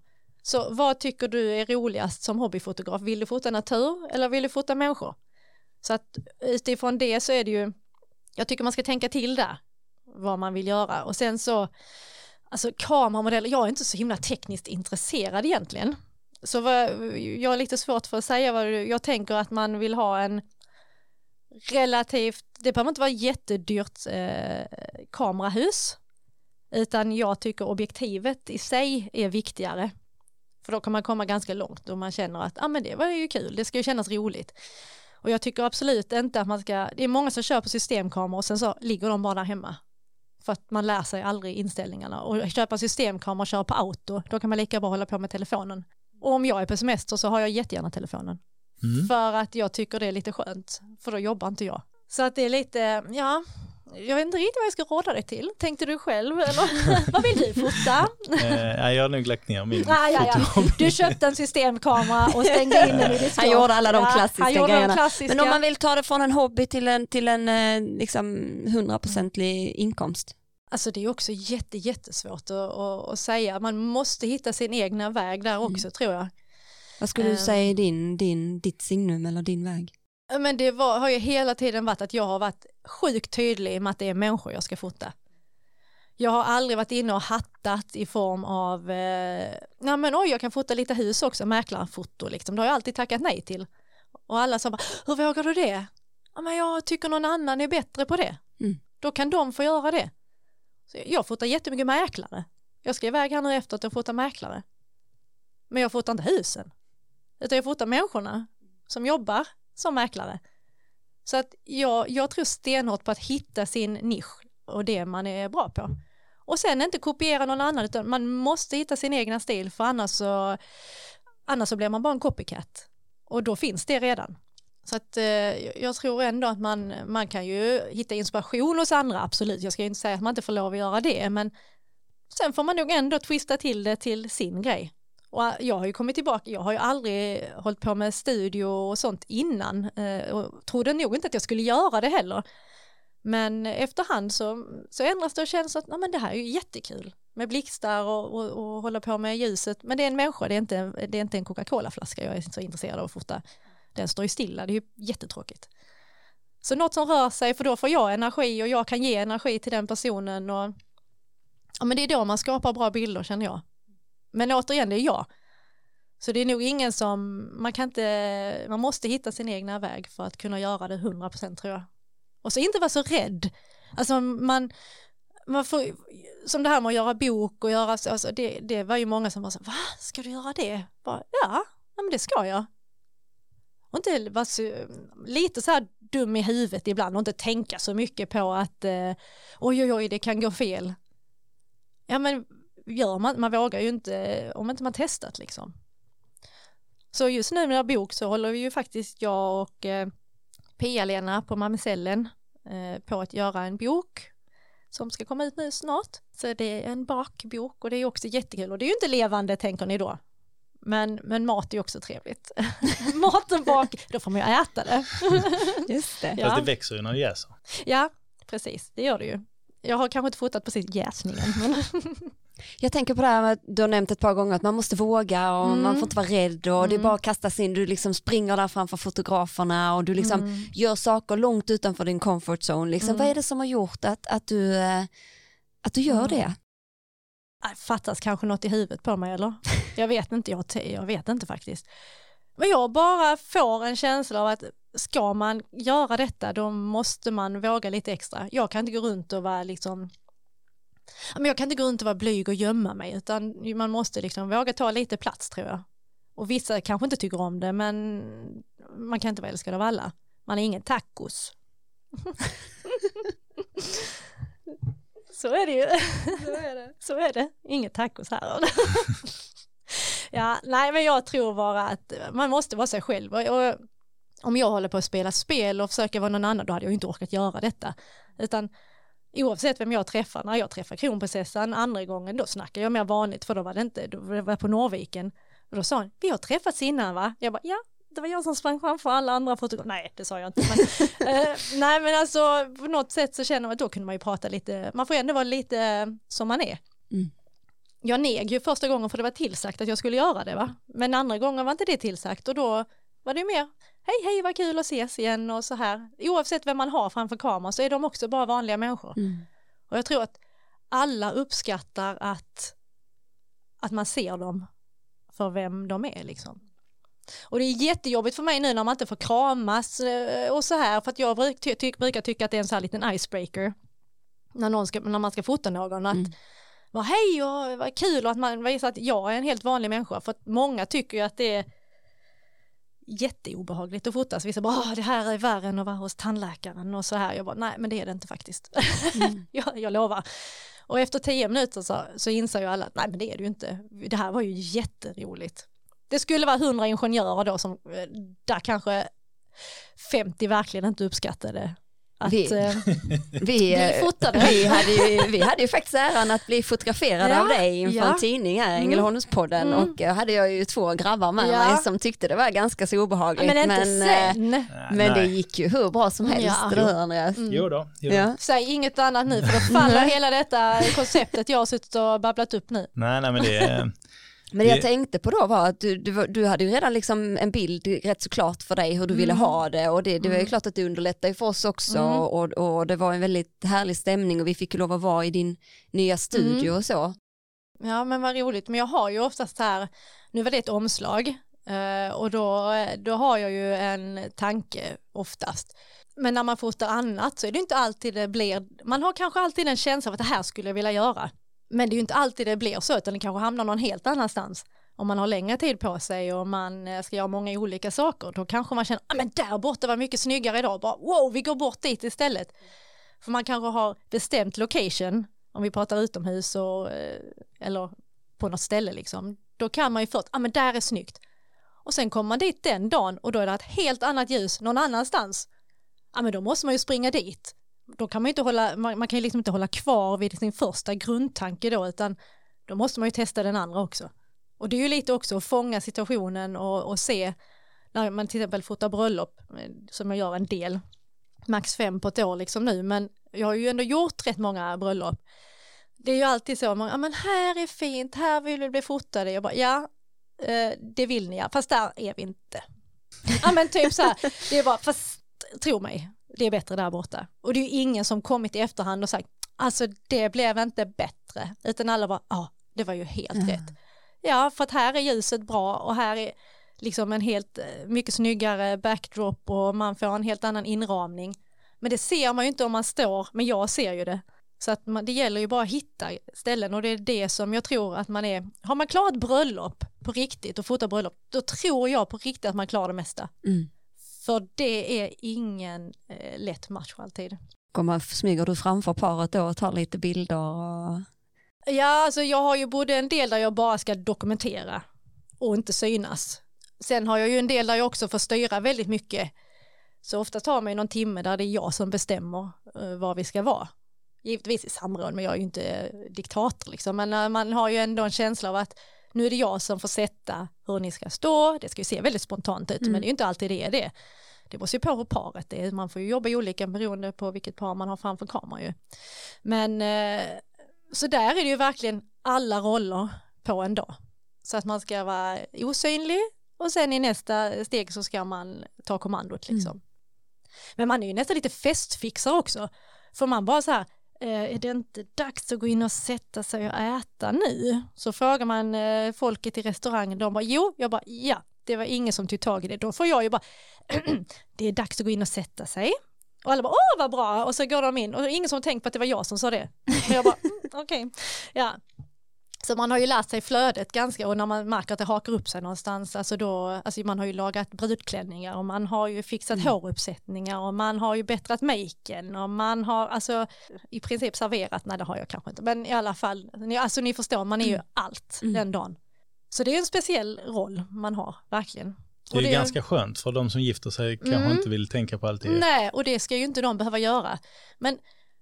Så vad tycker du är roligast som hobbyfotograf? Vill du fota natur eller vill du fota människor? Så att utifrån det så är det ju, jag tycker man ska tänka till där vad man vill göra och sen så, alltså kameramodeller, jag är inte så himla tekniskt intresserad egentligen. Så vad, jag har lite svårt för att säga vad du- jag tänker att man vill ha en relativt, det behöver inte vara jättedyrt eh, kamerahus utan jag tycker objektivet i sig är viktigare. För då kan man komma ganska långt och man känner att ah, men det var ju kul, det ska ju kännas roligt. Och jag tycker absolut inte att man ska, det är många som på systemkameror och sen så ligger de bara där hemma. För att man lär sig aldrig inställningarna. Och köpa systemkamera och köra på auto, då kan man lika bra hålla på med telefonen. Och om jag är på semester så har jag jättegärna telefonen. Mm. För att jag tycker det är lite skönt, för då jobbar inte jag. Så att det är lite, ja, jag vet inte riktigt vad jag ska råda dig till. Tänkte du själv eller vad vill du fota? Eh, jag har nog lagt ner min Ah, ja, ja. Du köpte en systemkamera och stängde in den i ditt skåp. Han gjorde alla de Ja, klassiska han gjorde grejerna. De klassiska. Men om man vill ta det från en hobby till en, till en eh, liksom hundraprocentig inkomst. Alltså det är också jätte, jättesvårt att, att, att säga. Man måste hitta sin egna väg där också tror jag. Vad skulle du Ehm. säga är din, din, ditt signum eller din väg? Men det var, har ju hela tiden varit att jag har varit sjukt tydlig med att det är människor jag ska fota. Jag har aldrig varit inne och hattat i form av, eh, nej men oj jag kan fota lite hus också, mäklarfoto liksom. Det har jag alltid tackat nej till. Och alla sa bara, hur vågar du det? Ja, men jag tycker någon annan är bättre på det. Mm. Då kan de få göra det. Så jag fotar jättemycket mäklare. Jag ska iväg här nu efter att jag fotar mäklare. Men jag fotar inte husen. Utan jag fotar människorna som jobbar som mäklare. Så att jag, jag tror stenhårt på att hitta sin nisch och det man är bra på. Och sen inte kopiera någon annan utan man måste hitta sin egna stil för annars så, annars så blir man bara en copycat. Och då finns det redan. Så att eh, jag tror ändå att man, man kan ju hitta inspiration hos andra, absolut. Jag ska ju inte säga att man inte får lov att göra det, men sen får man nog ändå twista till det till sin grej. Och äh, jag har ju kommit tillbaka, jag har ju aldrig hållit på med studio och sånt innan eh, och trodde nog inte att jag skulle göra det heller. Men efterhand så, så ändras det och känns att nej, men det här är ju jättekul med blixtar och, och, och hålla på med ljuset. Men det är en människa, det är inte, det är inte en Coca-Cola-flaska jag är så intresserad av att fota. Den står ju stilla, det är ju jättetråkigt. Så något som rör sig, för då får jag energi och jag kan ge energi till den personen och ja, men det är då man skapar bra bilder känner jag. Men återigen, det är jag. Så det är nog ingen som, man kan inte, man måste hitta sin egna väg för att kunna göra det 100% tror jag. Och så inte vara så rädd. Alltså man, man får, som det här med att göra bok och göra så, alltså det, det var ju många som var så, va, ska du göra det? Bara, ja, ja men det ska jag. Och inte vara så, lite så här dum i huvudet ibland och inte tänka så mycket på att eh, oj oj oj det kan gå fel. Ja men gör man, man vågar ju inte om inte man testat liksom. Så just nu med bok så håller vi ju faktiskt jag och eh, Pia-Lena på Mamsellen eh, på att göra en bok som ska komma ut nu snart. Så det är en bakbok och det är också jättekul och det är ju inte levande tänker ni då. Men, men mat är också trevligt. mat och bak, då får man ju äta det. Just det. Fast det växer ju när det jäser. Ja, precis, det gör det ju. Jag har kanske inte fotat precis jäsningen. Men Jag tänker på det här med, du har nämnt ett par gånger att man måste våga och Mm. man får inte vara rädd och det är Mm. bara att kasta sig in, du liksom springer där framför fotograferna och du liksom Mm. gör saker långt utanför din comfort zone. Liksom. Mm. Vad är det som har gjort att, att, du, eh, att du gör Mm. det? Fattas kanske något i huvudet på mig eller? Jag vet inte, jag, jag vet inte faktiskt. Men jag bara får en känsla av att ska man göra detta då måste man våga lite extra. Jag kan inte gå runt och vara liksom men jag kan inte gå runt och vara blyg och gömma mig utan man måste liksom våga ta lite plats tror jag. Och vissa kanske inte tycker om det men man kan inte vara älskad av alla. Man är ingen tacos. Så är det ju. Så är det. Så är det. Inget tacos här. ja, nej men jag tror bara att man måste vara sig själv. Och, om jag håller på att spela spel och försöker vara någon annan då hade jag inte orkat göra detta. Utan oavsett vem jag träffar, när jag träffar kronprinsessan andra gången då snackar jag mer vanligt för då var det inte, då var jag på Norrviken. Och då sa hon, vi har träffats innan va? Jag bara, ja det var jag som sprang framför alla andra fotografer. Nej, det sa jag inte. Men, eh, nej, men alltså på något sätt så känner man att då kunde man ju prata lite, man får ändå vara lite eh, som man är. Mm. Jag neg ju första gången för det var tillsagt att jag skulle göra det va. Men andra gången var inte det tillsagt och då var det mer, hej hej vad kul att ses igen och så här. Oavsett vem man har framför kameran så är de också bara vanliga människor. Mm. Och jag tror att alla uppskattar att, att man ser dem för vem de är liksom. Och det är jättejobbigt för mig nu när man inte får kramas eh, och så här för att jag bruk, ty, ty, brukar tycka att det är en sån här liten icebreaker när, någon ska, när man ska fota någon att Mm. vara hej och vad kul och att man visar att jag är en helt vanlig människa för att många tycker ju att det är jätteobehagligt att fotas. Vissa bara, "Åh, det här är värre än att vara hos tandläkaren och så här. Jag bara, nej men det är det inte faktiskt. Mm. jag, jag lovar. Och efter tio minuter så, så inser ju alla att nej men det är det ju inte. Det här var ju jätteroligt. Det skulle vara hundra ingenjörer då som, eh, där kanske 50 verkligen inte uppskattade att Vi- eh, Vi, eh, fotade. vi, hade ju, vi hade ju faktiskt äran att bli fotograferade Ja, av dig inför ja. en tidning här, Mm. Ängelholmspodden Mm. och eh, hade jag ju två grabbar med Ja. mig som tyckte det var ganska så obehagligt. men inte eh, sen. Nej, men det gick ju hur bra som helst, Ja. eller hur Andreas? Mm. Jo då, jo då. Ja. Säg inget annat nu för då faller hela detta konceptet jag har suttit och babblat upp nu. Nej, nej men det är... Men det jag tänkte på då var att du, du, du hade ju redan liksom en bild rätt så klart för dig hur du ville Mm. ha det och det, det var ju Mm. klart att det underlättade för oss också Mm. och, och det var en väldigt härlig stämning och vi fick ju lov att vara i din nya studio Mm. och så. Ja men vad roligt, men jag har ju oftast här, nu var det ett omslag eh, och då, då har jag ju en tanke oftast. Men när man fotar annat så är det inte alltid det blir, man har kanske alltid en känsla av att det här skulle jag vilja göra. Men det är ju inte alltid det blir så utan det kanske hamnar någon helt annanstans. Om man har längre tid på sig och man eh, ska göra många olika saker då kanske man känner, ah, men där borta var mycket snyggare idag, bara wow vi går bort dit istället. För man kanske har bestämt location, om vi pratar utomhus och, eh, eller på något ställe liksom. Då kan man ju först, ja ah, men där är snyggt. Och sen kommer man dit den dagen och då är det ett helt annat ljus någon annanstans. Ja men då måste man ju springa dit. Då kan man ju inte hålla, man, man kan ju liksom inte hålla kvar vid sin första grundtanke då utan då måste man ju testa den andra också. Och det är ju lite också att fånga situationen och, och se när man till exempel fotar bröllop, eh, som jag gör en del, max fem på ett år liksom nu, men jag har ju ändå gjort rätt många bröllop. Det är ju alltid så, ja men här är fint, här vill vi bli fotade. Jag bara, ja, eh, det vill ni ja, fast där är vi inte. Ja men typ så här, det är bara, fast tro mig, det är bättre där borta. Och det är ju ingen som kommit i efterhand och sagt, alltså det blev inte bättre, utan alla bara, ja, det var ju helt mm. rätt. Ja, för att här är ljuset bra och här är liksom en helt eh, mycket snyggare backdrop och man får en helt annan inramning. Men det ser man ju inte om man står, men jag ser ju det. Så att man, det gäller ju bara att hitta ställen och det är det som jag tror att man är, har man klarat bröllop på riktigt och fotat bröllop, då tror jag på riktigt att man klarar det mesta. Mm. För det är ingen eh, lätt match alltid. Kommer, smyger du framför paret då och tar lite bilder? Och... Ja, alltså jag har ju både en del där jag bara ska dokumentera och inte synas. Sen har jag ju en del där jag också får styra väldigt mycket. Så ofta tar man ju någon timme där det är jag som bestämmer uh, var vi ska vara. Givetvis i samråd, men jag är ju inte diktator liksom. Men uh, man har ju ändå en känsla av att nu är det jag som får sätta hur ni ska stå. Det ska ju se väldigt spontant ut, mm. men det är ju inte alltid det är det. Det måste ju på hur paret är. Man får ju jobba olika beroende på vilket par man har framför kameran ju. Men uh, så där är det ju verkligen alla roller på en dag. Så att man ska vara osynlig och sen i nästa steg så ska man ta kommandot liksom. Mm. Men man är ju nästan lite festfixar också. För man bara så här, eh, Eh, är det inte dags att gå in och sätta sig och äta nu? Så frågar man eh, folket i restaurangen, de bara jo, jag bara ja, det var ingen som tog tag i det. Då får jag ju bara, det är dags att gå in och sätta sig. Och alla bara, åh vad bra, och så går de in och ingen som tänkt på att det var jag som sa det. Men jag bara, mm, okej, okay. ja. Så man har ju lärt sig flödet ganska och när man märker att det hakar upp sig någonstans, alltså då, alltså man har ju lagat brudklänningar och man har ju fixat mm. håruppsättningar och man har ju bättrat maken och man har alltså i princip serverat, nej det har jag kanske inte, men i alla fall, alltså ni förstår, man är ju mm. allt mm. den dagen. Så det är en speciell roll man har, verkligen. Det är det... ganska skönt för de som gifter sig kanske mm. inte vill tänka på allt det. Nej, och det ska ju inte de behöva göra. Men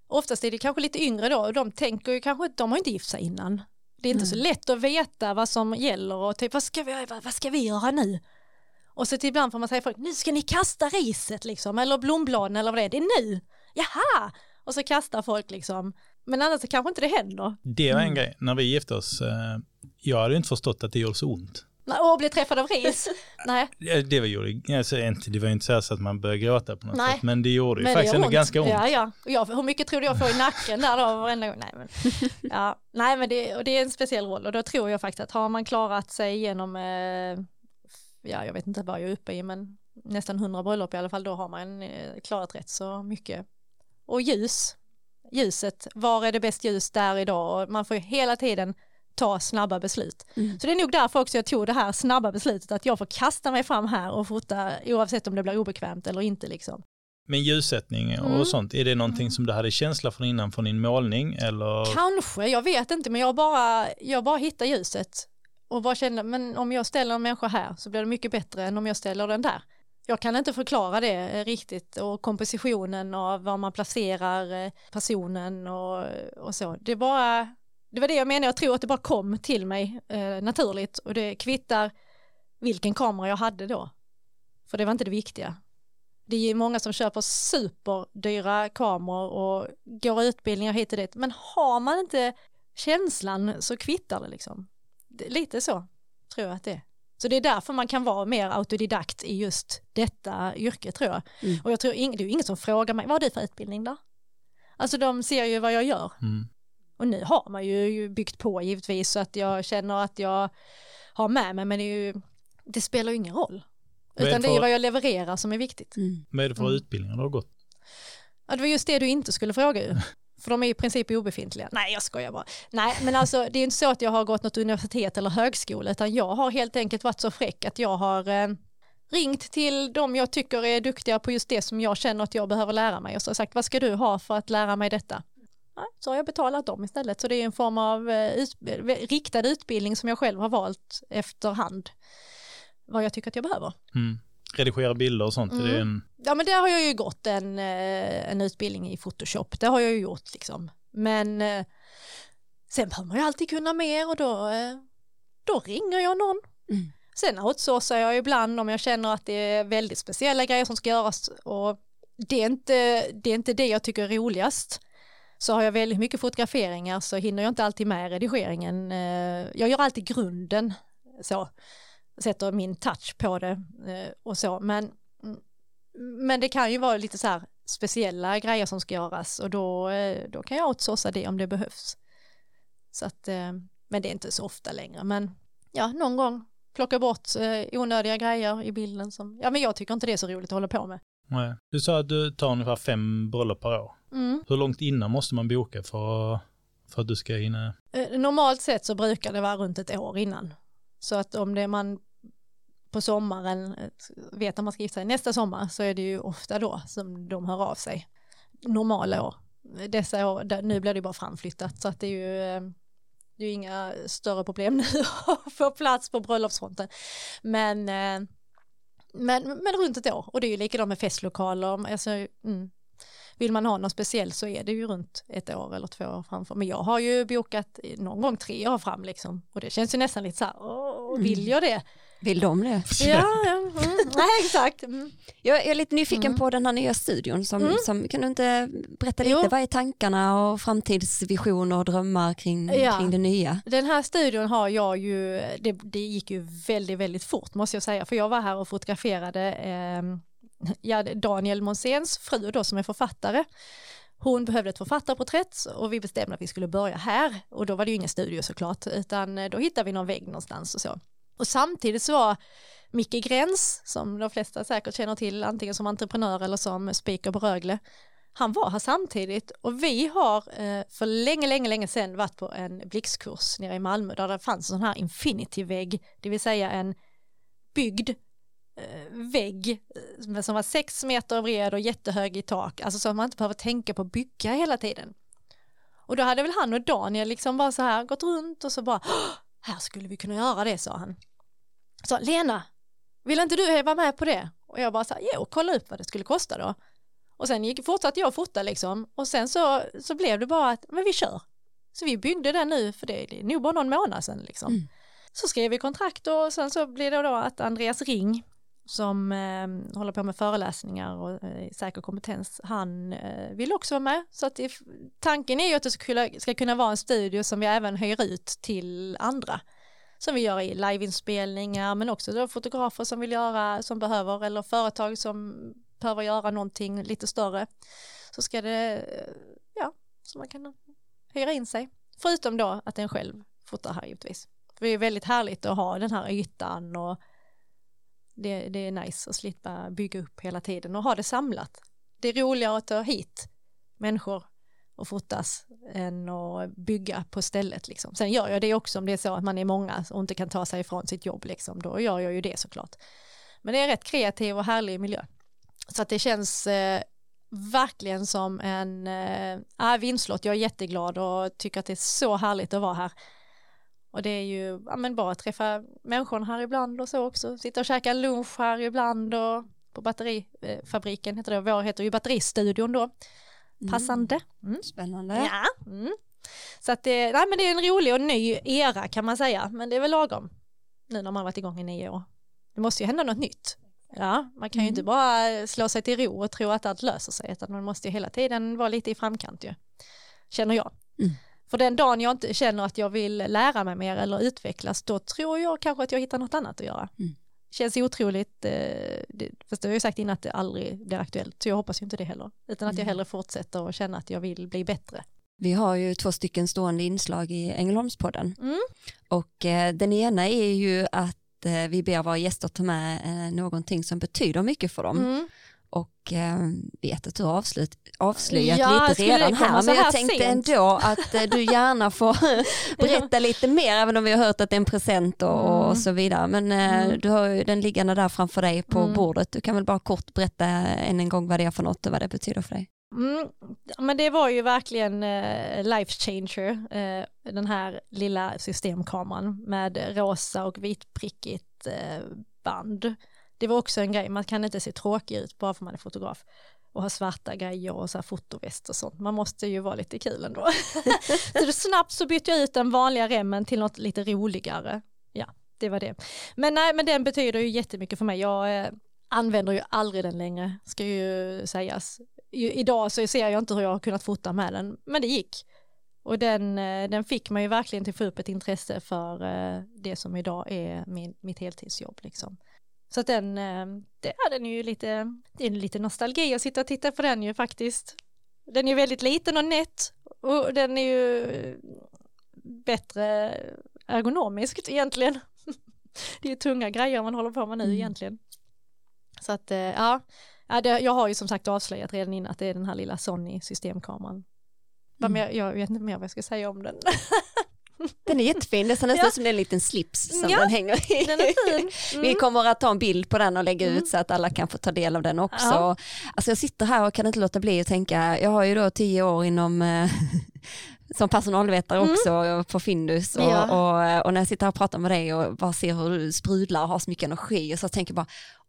oftast är det kanske lite yngre då och de tänker ju kanske, de har inte gift sig innan. Det är inte mm. så lätt att veta vad som gäller och typ vad ska vi, vad, vad ska vi göra nu? Och så ibland får man säga folk, nu ska ni kasta riset liksom, eller blombladen eller vad det är, det är nu, jaha! Och så kastar folk liksom, men annars så kanske inte det händer. Det var en mm. grej, när vi gifte oss, eh, jag hade inte förstått att det gjorde så ont. Och bli träffad av ris? Nej. Det var, gjorde, alltså, inte, det var inte så att man började gråta på något Nej. sätt, men det gjorde ju faktiskt ändå ganska ont. Ja, ja. Jag, hur mycket tror du jag får i nacken där då varenda gång? Nej, men, ja. Nej, men det, och det är en speciell roll och då tror jag faktiskt att har man klarat sig genom, eh, ja jag vet inte vad jag är uppe i, men nästan hundra bröllop i alla fall, då har man eh, klarat rätt så mycket. Och ljus, ljuset, var är det bäst ljus där idag? Och man får ju hela tiden ta snabba beslut. Mm. Så det är nog därför också jag tog det här snabba beslutet att jag får kasta mig fram här och fota oavsett om det blir obekvämt eller inte liksom. Men ljussättning och mm. sånt, är det någonting som du hade känsla från innan från din målning eller? Kanske, jag vet inte men jag bara, jag bara hittar ljuset och bara känner, men om jag ställer en människa här så blir det mycket bättre än om jag ställer den där. Jag kan inte förklara det riktigt och kompositionen av var man placerar eh, personen och, och så. Det bara, det var det jag menade, jag tror att det bara kom till mig eh, naturligt och det kvittar vilken kamera jag hade då. För det var inte det viktiga. Det är många som köper superdyra kameror och går utbildningar hit och dit, men har man inte känslan så kvittar det liksom. Lite så tror jag att det är. Så det är därför man kan vara mer autodidakt i just detta yrke tror jag. Mm. Och jag tror det är ingen som frågar mig, vad har du för utbildning då? Alltså de ser ju vad jag gör. Mm. Och nu har man ju byggt på givetvis så att jag känner att jag har med mig men det, är ju, det spelar ju ingen roll. Utan det är ju vad jag levererar som är viktigt. Mm. Vad är det för mm. utbildningar du har gått? Ja, det var just det du inte skulle fråga ju. För de är i princip obefintliga. Nej, jag skojar bara. Nej, men alltså det är inte så att jag har gått något universitet eller högskola, utan jag har helt enkelt varit så fräck att jag har eh, ringt till de jag tycker är duktiga på just det som jag känner att jag behöver lära mig och så sagt, vad ska du ha för att lära mig detta? Så har jag betalat dem istället. Så det är en form av eh, ut, riktad utbildning som jag själv har valt efterhand vad jag tycker att jag behöver. Mm. Redigera bilder och sånt? Mm. En... Ja men där har jag ju gått en, eh, en utbildning i Photoshop, det har jag ju gjort liksom. Men eh, sen behöver man ju alltid kunna mer och då då ringer jag någon. Mm. Sen outsourcar jag ibland om jag känner att det är väldigt speciella grejer som ska göras och det är inte det, är inte det jag tycker är roligast. Så har jag väldigt mycket fotograferingar så hinner jag inte alltid med redigeringen. Eh, jag gör alltid grunden så, sätter min touch på det eh, och så, men, mm, men det kan ju vara lite så här speciella grejer som ska göras och då, eh, då kan jag outsourca det om det behövs. Så att, men det är inte så ofta längre, men ja, någon gång plocka bort onödiga grejer i bilden som, ja men jag tycker inte det är så roligt att hålla på med. Nej. Du sa att du tar ungefär fem bröllop per år. Mm. Hur långt innan måste man boka för, för att du ska hinna? Eh, Normalt sett så brukar det vara runt ett år innan. Så att om det är man på sommaren eh, vet att man ska gifta sig nästa sommar så är det ju ofta då som de hör av sig. Normala år. Dessa år, nu blir det bara framflyttat så att det är ju eh, det är inga större problem nu att få plats på bröllopsfronten. Men, men, men runt ett år och det är ju likadant med festlokaler. Alltså, mm. Vill man ha något speciellt så är det ju runt ett år eller två år framför. Men jag har ju bokat någon gång tre år fram liksom. Och det känns ju nästan lite så här, åh, vill jag det? Vill de det? Ja, ja mm, nej exakt. Mm. Jag är lite nyfiken Mm. på den här nya studion. Som, Mm. som, kan du inte berätta lite, Jo. vad är tankarna och framtidsvisioner och drömmar kring, Ja. kring det nya? Den här studion har jag ju, det, det gick ju väldigt, väldigt fort måste jag säga. För jag var här och fotograferade eh, ja, Daniel Monséns fru då som är författare. Hon behövde ett författarporträtt och vi bestämde att vi skulle börja här. Och då var det ju ingen studio såklart, utan eh, då hittade vi någon vägg någonstans och så. Och samtidigt så var Micke Gräns, som de flesta säkert känner till, antingen som entreprenör eller som speaker på Rögle, han var här samtidigt. Och vi har eh, för länge, länge, länge sedan varit på en blixtkurs nere i Malmö där det fanns en sån här infinity-vägg, det vill säga en byggd eh, vägg eh, som var sex meter bred och jättehög i tak, alltså så att man inte behöver tänka på att bygga hela tiden. Och då hade väl han och Daniel liksom bara så här gått runt och så bara, här skulle vi kunna göra det, sa han. Så Lena, vill inte du vara med på det? Och jag bara här, jo, kolla upp vad det skulle kosta då. Och sen gick, fortsatte jag fota liksom och sen så, så blev det bara att, men vi kör. Så vi byggde den nu, för det, är nog bara någon månad sedan liksom. Mm. Så skrev vi kontrakt och sen så blir det då att Andreas Ring som eh, håller på med föreläsningar och eh, säker kompetens, han eh, vill också vara med. Så att if, tanken är ju att det ska kunna, ska kunna vara en studio som vi även hyr ut till andra. Som vi gör i liveinspelningar men också då fotografer som vill göra, som behöver eller företag som behöver göra någonting lite större. Så ska det, eh, ja, så man kan hyra in sig. Förutom då att en själv fotar här givetvis. För det är väldigt härligt att ha den här ytan och det, det är nice att slippa bygga upp hela tiden och ha det samlat. Det är roligare att ta hit människor och fotas än att bygga på stället liksom. Sen gör jag det också om det är så att man är många och inte kan ta sig ifrån sitt jobb liksom. Då gör jag ju det såklart. Men det är en rätt kreativ och härlig miljö. Så att det känns eh, verkligen som en eh, äh. Jag är jätteglad och tycker att det är så härligt att vara här. Och det är ju ja, men bara att träffa människorna här ibland och så också. Sitta och käka lunch här ibland och på batterifabriken heter det. Vår heter ju batteristudion då. Passande. Mm. Spännande. Ja. Mm. Så att det, nej, men det är en rolig och ny era kan man säga. Men det är väl lagom. Nu när man varit igång i nio år. Det måste ju hända något nytt. Ja, man kan ju Mm. inte bara slå sig till ro och tro att allt löser sig. Utan man måste ju hela tiden vara lite i framkant ju. Känner jag. För den dagen jag inte känner att jag vill lära mig mer eller utvecklas, då tror jag kanske att jag hittar något annat att göra. Mm. Känns otroligt, eh, det, fast det har jag ju sagt innan att det aldrig blir aktuellt, så jag hoppas ju inte det heller. Utan att jag Mm. hellre fortsätter och känner att jag vill bli bättre. Vi har ju två stycken stående inslag i Ängelholmspodden. Mm. Och eh, den ena är ju att eh, vi ber våra gäster ta med eh, någonting som betyder mycket för dem. Mm. Och eh, vet att du har avslut, avslöjat Ja, lite redan här, men jag tänkte sent? ändå att eh, du gärna får berätta lite mer, även om vi har hört att det är en present och, och Mm. så vidare. Men eh, Mm. du har ju den liggande där framför dig på Mm. bordet. Du kan väl bara kort berätta än en gång vad det är för något och vad det betyder för dig. Mm, men det var ju verkligen eh, life changer, eh, den här lilla systemkameran med rosa och vitprickigt eh, band. Det var också en grej, man kan inte se tråkig ut bara för man är fotograf och ha svarta grejer och så här fotoväst och sånt. Man måste ju vara lite kul ändå. så det snabbt så bytte jag ut den vanliga remmen till något lite roligare. Ja, det var det. Men nej, men den betyder ju jättemycket för mig. Jag eh, använder ju aldrig den längre, ska ju sägas. I, idag så ser jag inte hur jag har kunnat fota med den, men det gick. Och den, eh, den fick mig ju verkligen till att få upp ett intresse för eh, det som idag är min, mitt heltidsjobb. Liksom. Så att den, eh, det är den ju lite, det är lite nostalgi att sitta och titta på den ju faktiskt. Den är ju väldigt liten och nätt och den är ju bättre ergonomiskt egentligen. Det är ju tunga grejer man håller på med nu mm. egentligen. Så att ja, jag har ju som sagt avslöjat redan innan att det är den här lilla Sony systemkameran Mm. Jag, jag vet inte mer vad jag ska säga om den. Den är jättefin, det ser nästan ut som en liten slips som ja, den hänger i. Den är fin. Mm. Vi kommer att ta en bild på den och lägga mm. ut så att alla kan få ta del av den också. Ja. Alltså jag sitter här och kan inte låta bli att tänka, jag har ju då tio år inom eh, som personalvetare mm. också på Findus och, ja. och, och, när jag sitter här och pratar med dig och bara ser hur du sprudlar och har så mycket energi och så tänker jag bara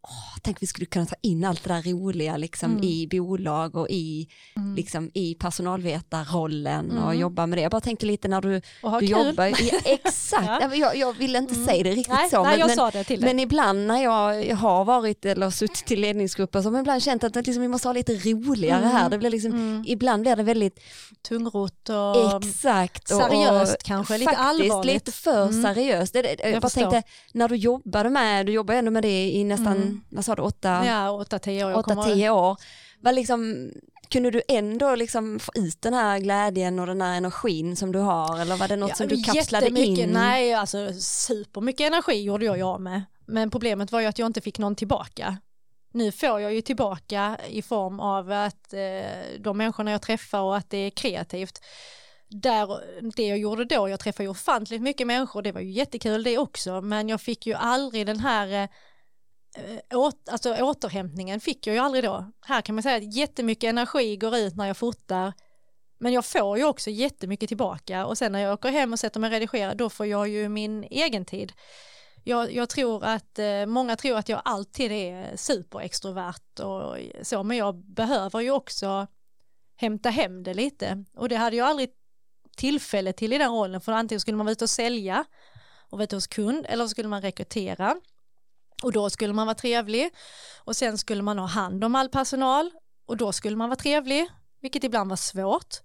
åh, tänk vi skulle kunna ta in allt det där roliga liksom mm. i bolag och i, mm. liksom, i personalvetarrollen mm. och jobba med det. Jag bara tänkte lite när du, du jobbar, ja, exakt, ja. jag, jag vill inte mm. säga det riktigt nej, så, nej, men, men, ibland när jag har varit eller suttit i ledningsgrupper så har man ibland känt att liksom, vi måste ha lite roligare här, mm. det blir liksom, mm. ibland blir det väldigt tungrot och exakt, och, seriöst och, kanske, lite allvarligt. lite för seriöst. Jag, jag bara tänkte, när du jobbade med, du jobbar ändå med det i nästan vad sa du, åtta, ja, åtta tio år. Åtta, tio år. Var liksom, kunde du ändå liksom få ut den här glädjen och den här energin som du har eller var det något ja, som du kapslade in? Nej, alltså supermycket energi gjorde jag av med. Men problemet var ju att jag inte fick någon tillbaka. Nu får jag ju tillbaka i form av att eh, de människorna jag träffar och att det är kreativt. Där, det jag gjorde då, jag träffade ju ofantligt mycket människor, det var ju jättekul det också, men jag fick ju aldrig den här eh, Eh, Eh, åt, alltså återhämtningen fick jag ju aldrig då. Här kan man säga att jättemycket energi går ut när jag fotar men jag får ju också jättemycket tillbaka och sen när jag åker hem och sätter mig och redigerar då får jag ju min egen tid. Jag, jag tror att eh, många tror att jag alltid är superextrovert och så men jag behöver ju också hämta hem det lite och det hade jag aldrig tillfälle till i den rollen för antingen skulle man vara ute och sälja och vara ute hos kund eller så skulle man rekrytera och då skulle man vara trevlig och sen skulle man ha hand om all personal och då skulle man vara trevlig, vilket ibland var svårt.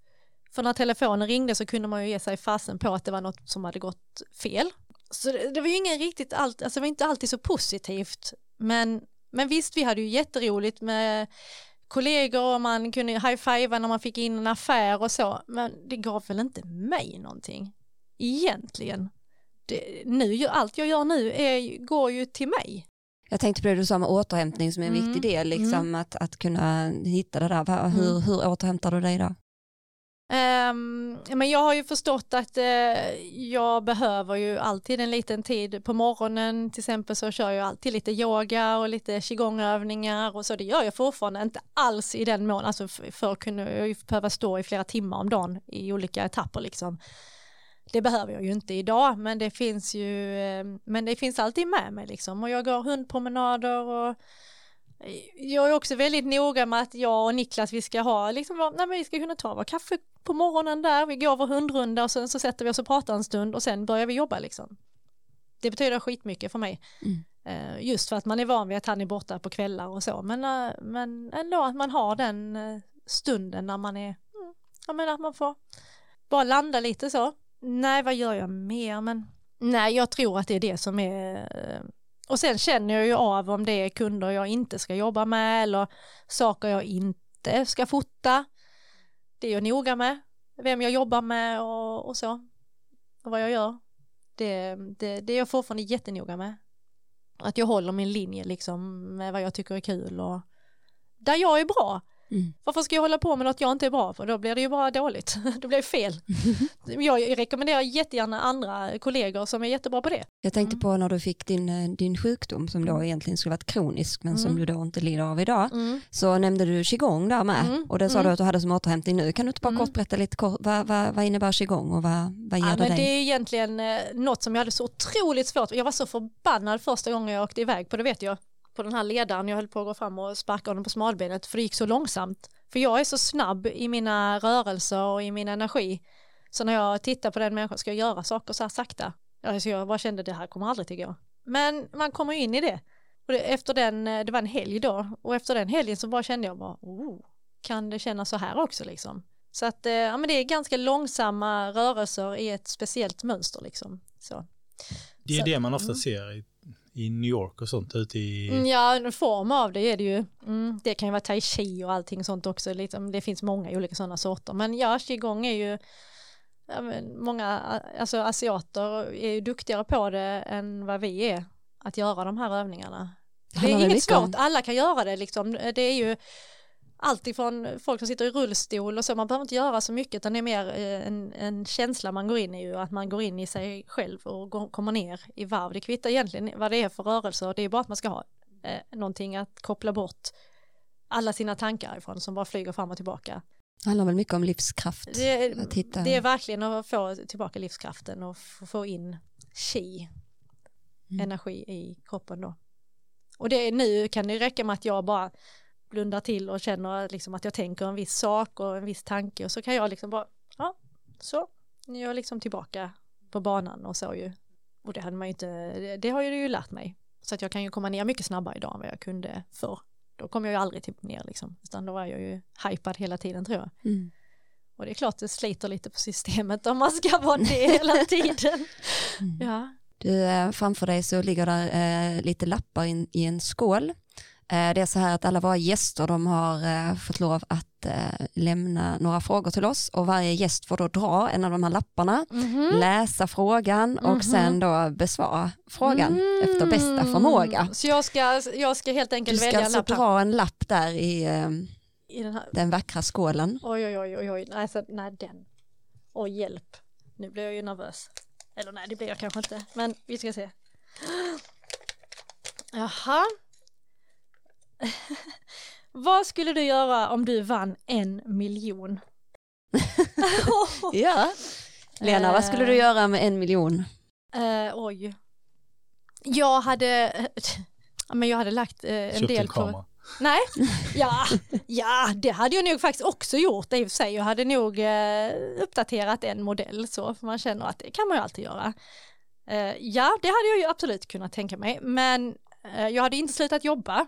För när telefonen ringde så kunde man ju ge sig fasen på att det var något som hade gått fel. Så det, det var ju ingen riktigt, allt, alltså det var inte alltid så positivt. Men, men visst, vi hade ju jätteroligt med kollegor och man kunde high-fivea när man fick in en affär och så. Men det gav väl inte mig någonting egentligen det, nu, allt jag gör nu är, går ju till mig. Jag tänkte på det du sa med återhämtning som är en mm. viktig del, liksom, mm. att, att kunna hitta det där. Hur, mm. hur återhämtar du dig då? Um, men jag har ju förstått att uh, jag behöver ju alltid en liten tid på morgonen till exempel så kör jag alltid lite yoga och lite qigongövningar och så det gör jag fortfarande inte alls i den mån, alltså för kunde jag ju behöva stå i flera timmar om dagen i olika etapper liksom. Det behöver jag ju inte idag, men det finns ju, eh, men det finns alltid med mig liksom och jag går hundpromenader och eh, jag är också väldigt noga med att jag och Niklas vi ska ha liksom, nej men vi ska kunna ta vår kaffe på morgonen där, vi går vår hundrunda och sen så sätter vi oss och pratar en stund och sen börjar vi jobba liksom. Det betyder skitmycket för mig. Mm. Eh, just för att man är van vid att han är borta på kvällar och så, men, men ändå att man har den stunden när man är, mm, ja men att man får bara landa lite så. Nej, vad gör jag mer? Men nej, jag tror att det är det som är eh, och sen känner jag ju av om det är kunder jag inte ska jobba med eller saker jag inte ska fota. Det är jag noga med, vem jag jobbar med och, och så. Och vad jag gör. Det, det, det är jag fortfarande jättenoga med. Att jag håller min linje liksom med vad jag tycker är kul och där jag är bra. Mm. Varför ska jag hålla på med något jag inte är bra på? Då blir det ju bara dåligt. Då blir det fel. jag rekommenderar jättegärna andra kollegor som är jättebra på det. Jag tänkte mm. på när du fick din, eh, din sjukdom som då mm. egentligen skulle varit kronisk men som mm. du då inte lider av idag. Mm. Så nämnde du qigong där med och det sa du att du hade som återhämtning nu. Kan du inte bara kort berätta lite kort, vad, vad, vad innebär qigong och vad, vad ger ja, det dig? Det är egentligen eh, något som jag hade så otroligt svårt Jag var så förbannad första gången jag åkte iväg på det vet jag på den här ledaren, jag höll på att gå fram och sparka honom på smalbenet för det gick så långsamt. För jag är så snabb i mina rörelser och i min energi. Så när jag tittar på den människan ska jag göra saker så här sakta. Alltså jag bara kände det här kommer aldrig till gå. Men man kommer in i det. Och det, efter den, eh, det var en helg då och efter den helgen så bara kände jag bara, oh, kan det kännas så här också liksom? Så att eh, ja, men det är ganska långsamma rörelser i ett speciellt mönster liksom. Så. Det är Så- det man ofta mm. ser i, i New York och sånt ute i... Mm, Ja, en form av det är det ju. Mm, det kan ju vara tai chi och allting sånt också. Liksom. Det finns många olika sådana sorter. Men ja, qigong är ju, ja, men många alltså, asiater är ju duktigare på det än vad vi är. Att göra de här övningarna. Det är inget svårt, alla kan göra det liksom. Det är ju allt ifrån folk som sitter i rullstol och så, man behöver inte göra så mycket utan det är mer eh, en, en känsla man går in i ju, att man går in i sig själv och går, kommer ner i varv. Det kvittar egentligen vad det är för rörelser, det är bara att man ska ha eh, någonting att koppla bort alla sina tankar ifrån som bara flyger fram och tillbaka. Det handlar väl mycket om livskraft. Det, Att hitta- det är verkligen att få tillbaka livskraften och få få in chi, Mm. energi i kroppen då. Och det är nu kan det räcka med att jag bara blundar till och känner liksom att jag tänker en viss sak och en viss tanke och så kan jag liksom bara, ja, så, nu är jag liksom tillbaka på banan och så ju. Och det hade man ju inte, det, det har ju det ju lärt mig. Så att jag kan ju komma ner mycket snabbare idag än vad jag kunde förr. Då kom jag ju aldrig typ ner liksom, utan då var jag ju hypad hela tiden tror jag. Mm. Och det är klart det sliter lite på systemet om man ska vara det hela tiden. Ja. Du, eh, framför dig så ligger där eh, lite lappar in, i en skål. Eh, det är så här att alla våra gäster de har eh, fått lov att eh, lämna några frågor till oss och varje gäst får då dra en av de här lapparna, läsa frågan och Mhm. sen då besvara frågan efter bästa förmåga. Mm. Så jag ska, jag ska helt Du enkelt ska välja en alltså lapp här. dra en lapp där i eh, i den här. den vackra skålen. Oj, oj, oj, oj, oj. Nej, så, nej, den. Oj, hjälp. Nu blir jag ju nervös. Eller nej, det blir jag kanske inte. Men vi ska se. Jaha. Vad skulle du göra om du vann en miljon? Ja. Lena, vad skulle du göra med en miljon? Eh, oj. Jag hade, men jag hade lagt eh, en Köpt del en på... kamera. Nej, ja, ja, det hade jag nog faktiskt också gjort i och för sig. Jag hade nog eh, uppdaterat en modell så, för man känner att det kan man ju alltid göra. Eh, ja, det hade jag ju absolut kunnat tänka mig, men eh, jag hade inte slutat jobba.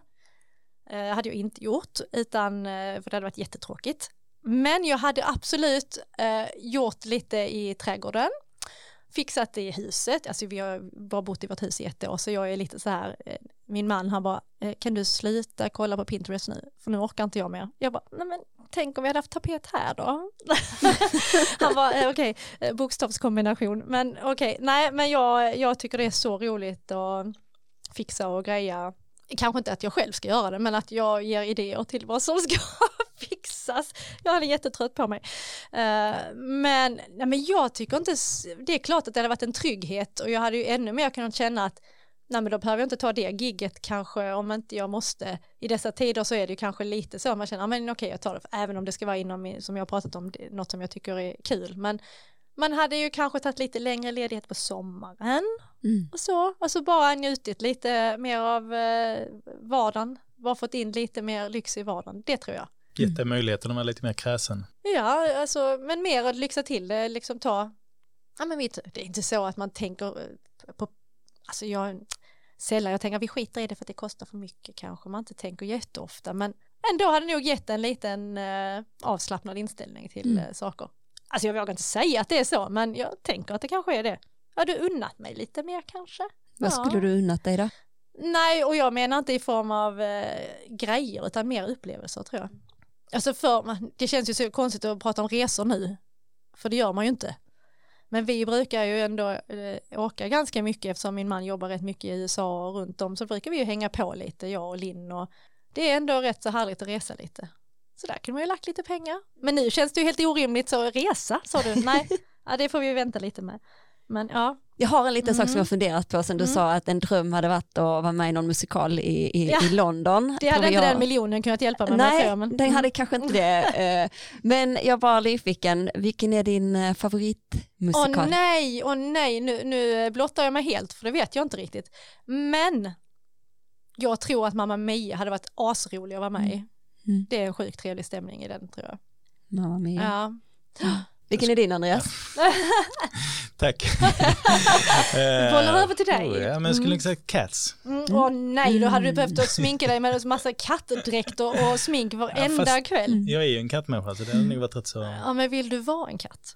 Eh, hade jag inte gjort, utan, eh, för det hade varit jättetråkigt. Men jag hade absolut eh, gjort lite i trädgården, fixat det i huset, alltså vi har bara bott i vårt hus i ett år så jag är lite så här, eh, min man han bara, eh, kan du sluta kolla på Pinterest nu, för nu orkar inte jag mer. Jag bara, nej men tänk om vi hade haft tapet här då? han bara, eh, okej, okay, bokstavskombination, men okej, nej men jag, jag tycker det är så roligt att fixa och greja. Kanske inte att jag själv ska göra det, men att jag ger idéer till vad som ska fixas. Jag är jättetrött på mig. Eh, men, nej, men jag tycker inte, det är klart att det hade varit en trygghet och jag hade ju ännu mer kunnat känna att nej men då behöver jag inte ta det gigget kanske om inte jag måste. I dessa tider så är det ju kanske lite så man känner, ja men okej jag tar det, även om det ska vara inom, som jag har pratat om, något som jag tycker är kul. Men man hade ju kanske tagit lite längre ledighet på sommaren Mm. och så, och så bara njutit lite mer av eh, vardagen, bara fått in lite mer lyx i vardagen, det tror jag. Gett dig möjligheten att vara lite mer kräsen. Ja, alltså, men mer att lyxa till det, liksom ta, ja men mitt, det är inte så att man tänker eh, på, alltså jag, sällan jag tänker vi skiter i det för att det kostar för mycket kanske, man inte tänker jätteofta, men ändå hade nog gett en liten eh, avslappnad inställning till Mm. eh, saker. Alltså jag vågar inte säga att det är så, men jag tänker att det kanske är det. Har du unnat mig lite mer kanske? Vad Ja. skulle du unnat dig då? Nej, och jag menar inte i form av eh, grejer utan mer upplevelser tror jag. Alltså för, det känns ju så konstigt att prata om resor nu, för det gör man ju inte. Men vi brukar ju ändå eh, åka ganska mycket eftersom min man jobbar rätt mycket i USA och runt om så brukar vi ju hänga på lite, jag och Linn och det är ändå rätt så härligt att resa lite. Så där kunde man ju lagt lite pengar. Men nu känns det ju helt orimligt så resa, sa du? Nej, ja, det får vi vänta lite med. Men ja, Jag har en liten sak som Mm. jag funderat på sen du Mm. sa att en dröm hade varit att vara med i någon musikal i, i, Ja. i London. det hade inte jag- den miljonen kunnat hjälpa mig med Nej, jag, men- den hade kanske inte det. eh, Men jag var nyfiken, vilken är din eh, Åh favoritmusikal? nej, åh nej, nu, nu blottar jag mig helt för det vet jag inte riktigt. Men jag tror att Mamma Mia hade varit asrolig att vara med i. Mm. Det är en sjukt trevlig stämning i den tror jag. Mamma Mia. Ja. Vilken är din Andreas? Tack. Bollar över till dig. Oh, ja, men jag skulle säga cats. Mm, åh nej, då hade du behövt att sminka dig med en massa kattdräkter och smink varenda fast- kväll. Jag är ju en kattmänniska så det hade nog varit rätt så... Ja, men vill du vara en katt?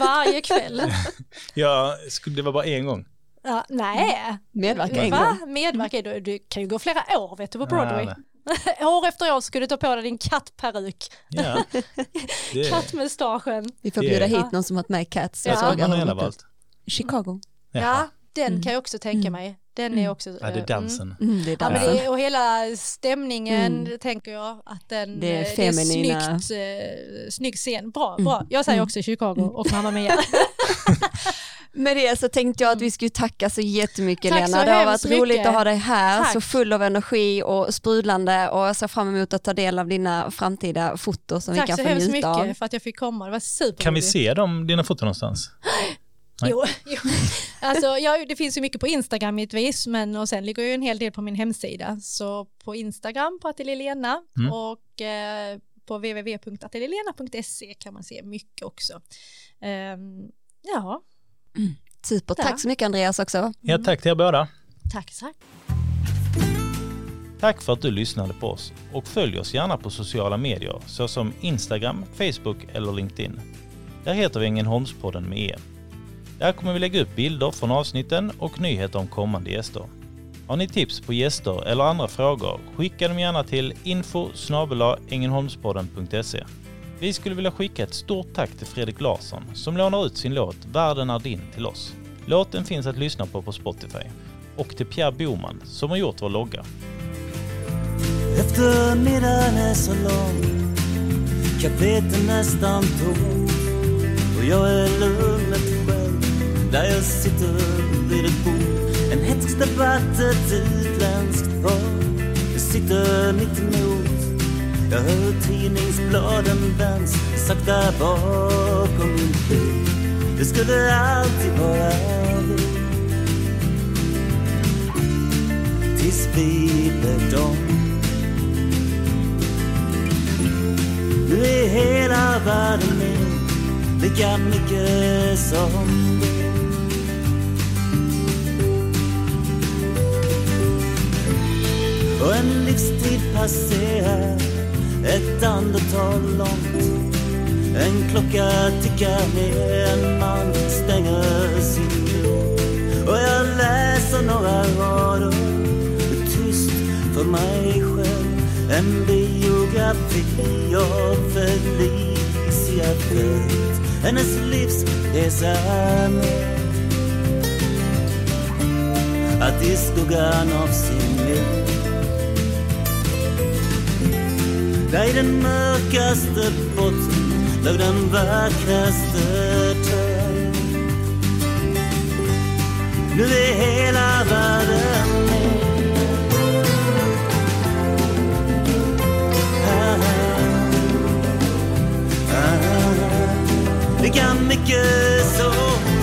Varje kväll? Ja, det var bara en gång. Ja, nej. Medverka en gång. Medverka? Du, du kan ju gå flera år vet du på Broadway. Nej, år efter år ska du ta på dig din kattperuk, Ja, det kattmustaschen. Vi får Det- Ja. hit någon som varit med i Cats. Ja. har de valt? Chicago. Ja, den Mm. kan jag också tänka mig. Den är också... Ja, det är eh, dansen. Mm, det är Ja, men dansen. det, och hela stämningen Mm. tänker jag att den, Det är eh, feminina- det är snyggt, eh, snygg scen. Bra, Mm. bra. Jag säger Mm. också Chicago och Mamma Mia. Med det så tänkte jag att vi skulle tacka så jättemycket Tack Lena. så det har hemskt varit roligt mycket. att ha dig här, Tack. så full av energi och sprudlande och jag ser fram emot att ta del av dina framtida foton som vi Tack kan så få hemskt njuta av. mycket för att jag fick komma. Det var superroligt. Kan vi se dem, dina foton någonstans? Nej. Jo, jo. Alltså, ja, det finns ju mycket på Instagram givetvis, men och sen ligger ju en hel del på min hemsida. Så på Instagram på Ateljelena Mm. och eh, på www.ateljelena.se kan man se mycket också. Ehm, ja, Super, Ja. tack så mycket Andreas också. Ja, tack till er båda. tack så mycket. Tack för att du lyssnade på oss och följ oss gärna på sociala medier såsom Instagram, Facebook eller LinkedIn. Där heter vi Ängelholmspodden med E. Där kommer vi lägga upp bilder från avsnitten och nyheter om kommande gäster. Har ni tips på gäster eller andra frågor, skicka dem gärna till info Vi skulle vilja skicka ett stort tack till Fredrik Larsson som lånar ut sin låt Världen är din till oss. Låten finns att lyssna på på Spotify. Och till Pierre Boman som har gjort vår logga. Eftermiddagen är så lång Kaféet är nästan tomt Och jag är lugn där jag sitter vid ett bord. En hätsk debatt, ett utländskt par Jag sitter mitt emot. Jag hör tidningsbladen vänds Sakta bakom min bil. Det skulle alltid vara vi. Tills vi blev dom Nu är hela världen min lika mycket som du. Och en livstid passerar. Ett andetag långt. En klocka tickar ner, en man stänger sin dörr. Och jag läser några rader. Tyst för mig själv. En biografi av Felicia Fält. Hennes livsresa med Att i skuggan av sin miljö Där i den mörkaste botten låg den vackraste törn Nu är hela världen min ah, ah, ah, Lika mycket som